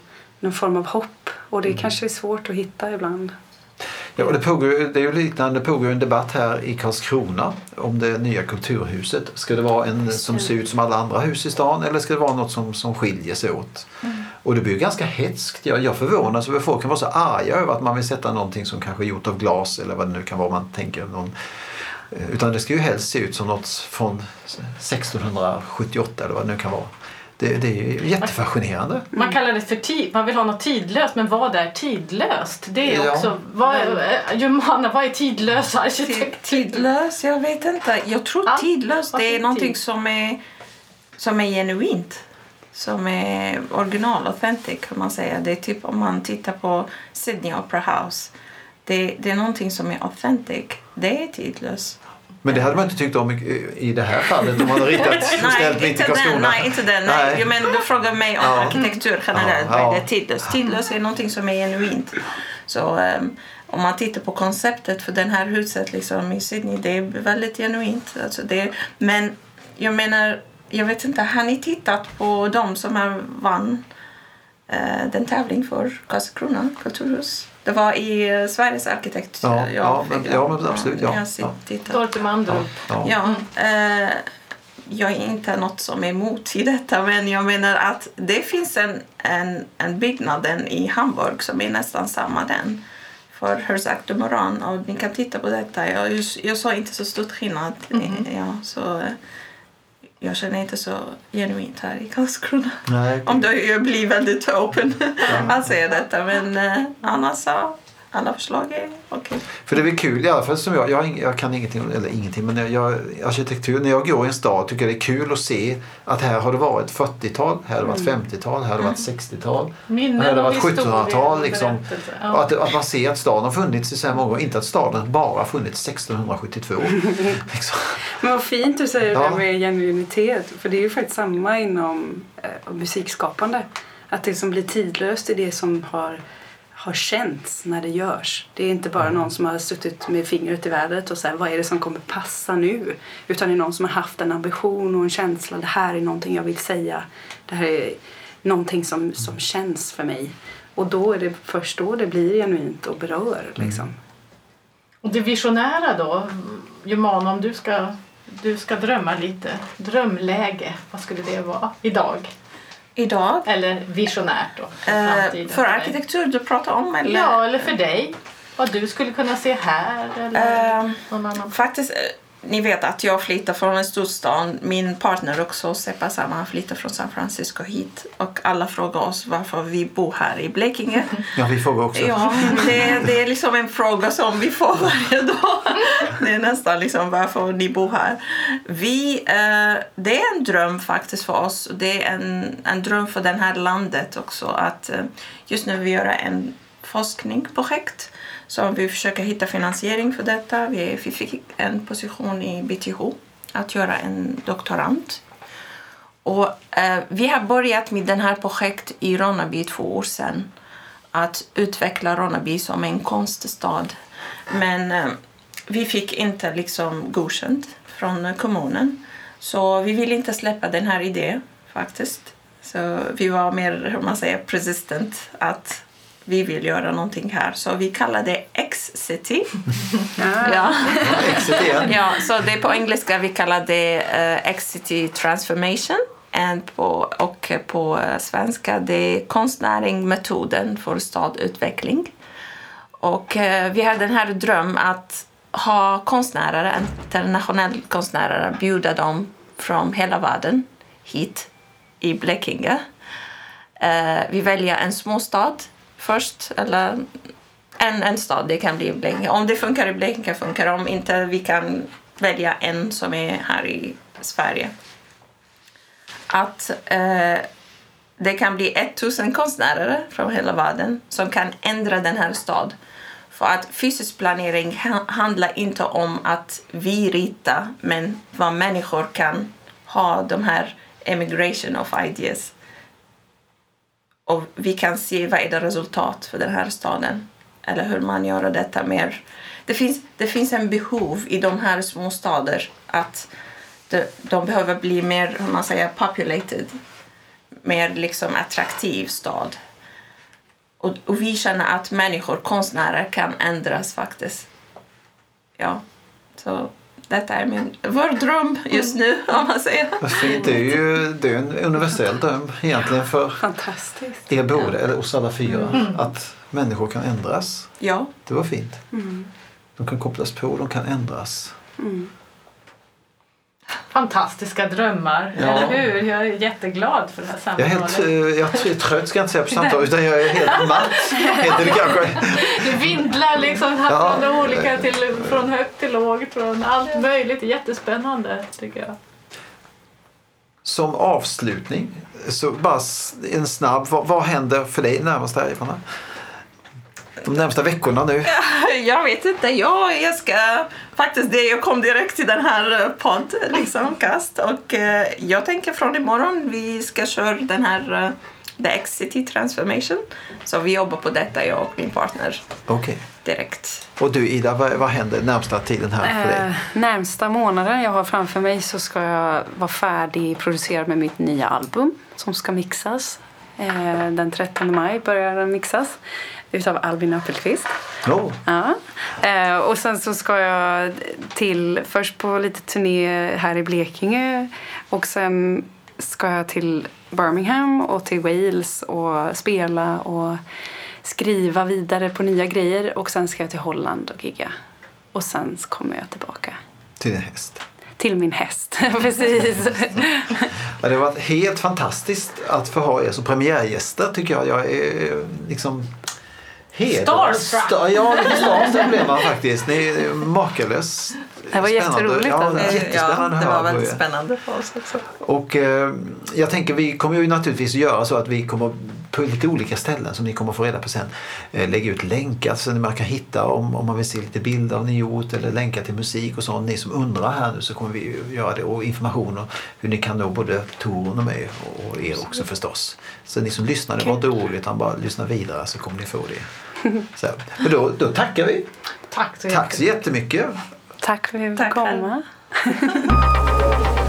någon form av hopp. Och det mm. kanske är svårt att hitta ibland. Ja, det, pågår, det är ju liknande, det pågår en debatt här i Karlskrona om det nya kulturhuset. Ska det vara en som ser ut som alla andra hus i stan eller ska det vara något som, som skiljer sig åt? Mm. Och det blir ganska hetskt. Jag, jag förvånas över att folk kan vara så arga över att man vill sätta någonting som kanske är gjort av glas eller vad det nu kan vara man tänker. Någon, eh, utan det ska ju helst se ut som något från 1678 eller vad det nu kan vara Det, det är ju jättefascinerande. Man kallar det för tid, man vill ha något tidlöst, men vad är tidlöst? Det är Ja. också, vad är, eh, Jumana, vad är tidlös Tid- arkitektur? Tidlös? Jag vet inte. Jag tror Ja, tidlös vad det är någonting tid. som är, som är genuint. Som är original, authentic kan man säga. Det är typ om man tittar på Sydney Opera House. Det, det är någonting som är authentic. Det är tidlös. Men det hade man inte tyckt om i, i det här fallet om man hade ritat ställt mitt i. Karlskrona. Nej, inte den. Nej. Nej. Jag menar, du frågar mig om Ja. arkitektur generellt. Ja. Vad är det tidlös? Tidlös är någonting som är genuint. Så ehm, om man tittar på konceptet för det här huset liksom, i Sydney, det är väldigt genuint. Alltså det, men jag menar, jag vet inte, har ni tittat på de som har vann eh, den tävling för Karlskrona kulturhus? Det var i eh, Sveriges arkitekt. Ja, jag ja, men- ja, men absolut, ja. Jag Ja. Dorte Mandrup. Ja, ja. Ja, eh, jag är inte något som är emot i detta men jag menar att det finns en, en, en byggnaden i Hamburg som är nästan samma den för Herzog de Moran och ni kan titta på detta. Jag, jag såg inte så stor skillnad. Ja, så, eh, jag känner inte så genuint här i Karlskrona. Nej, Om då jag blir väldigt open att säga detta men eh, annars så alla förslag är okej. För det är väl kul i alla fall som jag. Jag, jag kan ingenting, eller ingenting, men jag, jag, arkitektur. När jag går i en stad tycker jag det är kul att se att här har det varit 40-tal, här har det varit 50-tal, här har det varit 60-tal. Minnen Här har det varit historia 1700-tal och liksom. Ja. Att, att man ser att staden har funnits i så här många år. Inte att staden bara har funnits 1672. liksom. Men vad fint du säger det Ja. där med genuinitet. För det är ju faktiskt samma inom eh, musikskapande. Att det som blir tidlöst är det som har, har känts när det görs. Det är inte bara någon som har suttit med fingret i vädret och sagt vad är det som kommer passa nu? Utan det är någon som har haft en ambition och en känsla. Det här är någonting jag vill säga. Det här är någonting som, som känns för mig. Och då är det först då det blir genuint och berör. Liksom. Och det visionära då, Jumana, om du ska, du ska drömma lite. Drömläge, vad skulle det vara idag? Idag, Eller visionärt då? För, eh, för arkitektur du pratar om eller? Ja, eller för dig. Vad du skulle kunna se här eller Eh, någon annan. Faktiskt, eh, ni vet att jag flyttar från en storstad. Min partner också, Seppa Sama, han flyttar från San Francisco hit. Och alla frågar oss varför vi bor här i Blekinge. Ja, vi frågar också. Ja, det, det är liksom en fråga som vi får varje dag. Det är nästan liksom varför ni bor här. Vi, eh, det är en dröm faktiskt för oss. Det är en, en dröm för det här landet också. Att eh, just nu vi gör en forskningsprojekt så vi försöker hitta finansiering för detta. Vi, vi fick en position i BTH att göra en doktorand. Och, eh, vi har börjat med den här projektet i Ronneby två år sedan att utveckla Ronneby som en konststad. Men eh, vi fick inte liksom godkänt från kommunen. Så vi vill inte släppa den här idén faktiskt. Så vi var mer, hur man säger, persistent att vi vill göra någonting här. Så vi kallar det X-City. ja. Ja. Ja, så det är på engelska vi kallar det uh, X-City Transformation. And på, och på eh, svenska det är konstnäringmetoden för stadutveckling. Och eh, vi har den här dröm att ha konstnärer, internationella konstnärer, bjuda dem från hela världen hit i Blekinge. Eh, vi väljer en småstad först, eller en, en stad, det kan bli Blekinge. Om det funkar i Blekinge funkar det, om inte vi kan välja en som är här i Sverige. Att eh, det kan bli 1000 konstnärer från hela världen som kan ändra den här staden. För att fysisk planering handlar inte om att vi ritar, men vad människor kan ha de här emigration of ideas. Och vi kan se vad är det resultat för den här staden. Eller hur man gör detta mer. Det finns, det finns en behov i de här små städer att de, de behöver bli mer, hur man säger, populated. Mer liksom attraktiv stad. Och, och vi känner att människor, konstnärer kan ändras faktiskt. Ja, så detta är min, vår dröm just nu om man säger. Fint. Det är ju det är en universell dröm egentligen för Fantastiskt. er båda, eller oss alla fyra. Att människor kan ändras. Ja, Det var fint. De kan kopplas på, de kan ändras. Fantastiska drömmar, Ja. eller hur? Jag är jätteglad för det här Jag är samtalet. helt eh, jag är trött ska jag inte säga på samtalet utan jag är helt matt. Heter det kanske. Det vindlar liksom här Ja. från, olika till, från högt till lågt, från allt möjligt. Jättespännande tycker jag. Som avslutning, så bara en snabb, vad, vad händer för dig närmast här Ivana? De närmsta veckorna nu? Jag vet inte. Ja, jag ska faktiskt det. Jag kom direkt till den här eh, podd, liksom, kast. Och eh, jag tänker från imorgon vi ska köra den här uh, The X-City Transformation. Så vi jobbar på detta, jag och min partner, Okej. direkt. Och du Ida, vad, vad händer närmsta tiden här för dig? Eh, närmsta månaden jag har framför mig så ska jag vara färdig producerad med mitt nya album som ska mixas. Eh, den 13 maj börjar den mixas utav Albin Appelqvist. Oh, Ja. Eh, och sen så ska jag till, först på lite turné här i Blekinge och sen ska jag till Birmingham och till Wales och spela och skriva vidare på nya grejer och sen ska jag till Holland och gigga. Och sen kommer jag tillbaka till en häst. till min häst. Precis. Ja, det har varit helt fantastiskt att få ha er som premiärgäster tycker jag. Jag är eh, liksom Starstruck. Sta- Ja, lite starstruck blev man faktiskt. Ni är makalöst Det var spännande. jätteroligt, Ja, alltså. jättespännande att det var väldigt spännande för oss också. Och eh, jag tänker vi kommer ju naturligtvis göra så att vi kommer på lite olika ställen som ni kommer få reda på sen. Eh, lägga ut länkar så man kan hitta om, om man vill se lite bilder av ni gjort eller länkar till musik och sånt. Ni som undrar här nu så kommer vi ju göra det och information om hur ni kan nå både Torun och mig och er också förstås. Så ni som lyssnade var inte oroliga utan bara lyssna vidare så kommer ni få det. Så, men då, då tackar vi. Tack så Tack så jättemycket. Tack för att vi fick komma.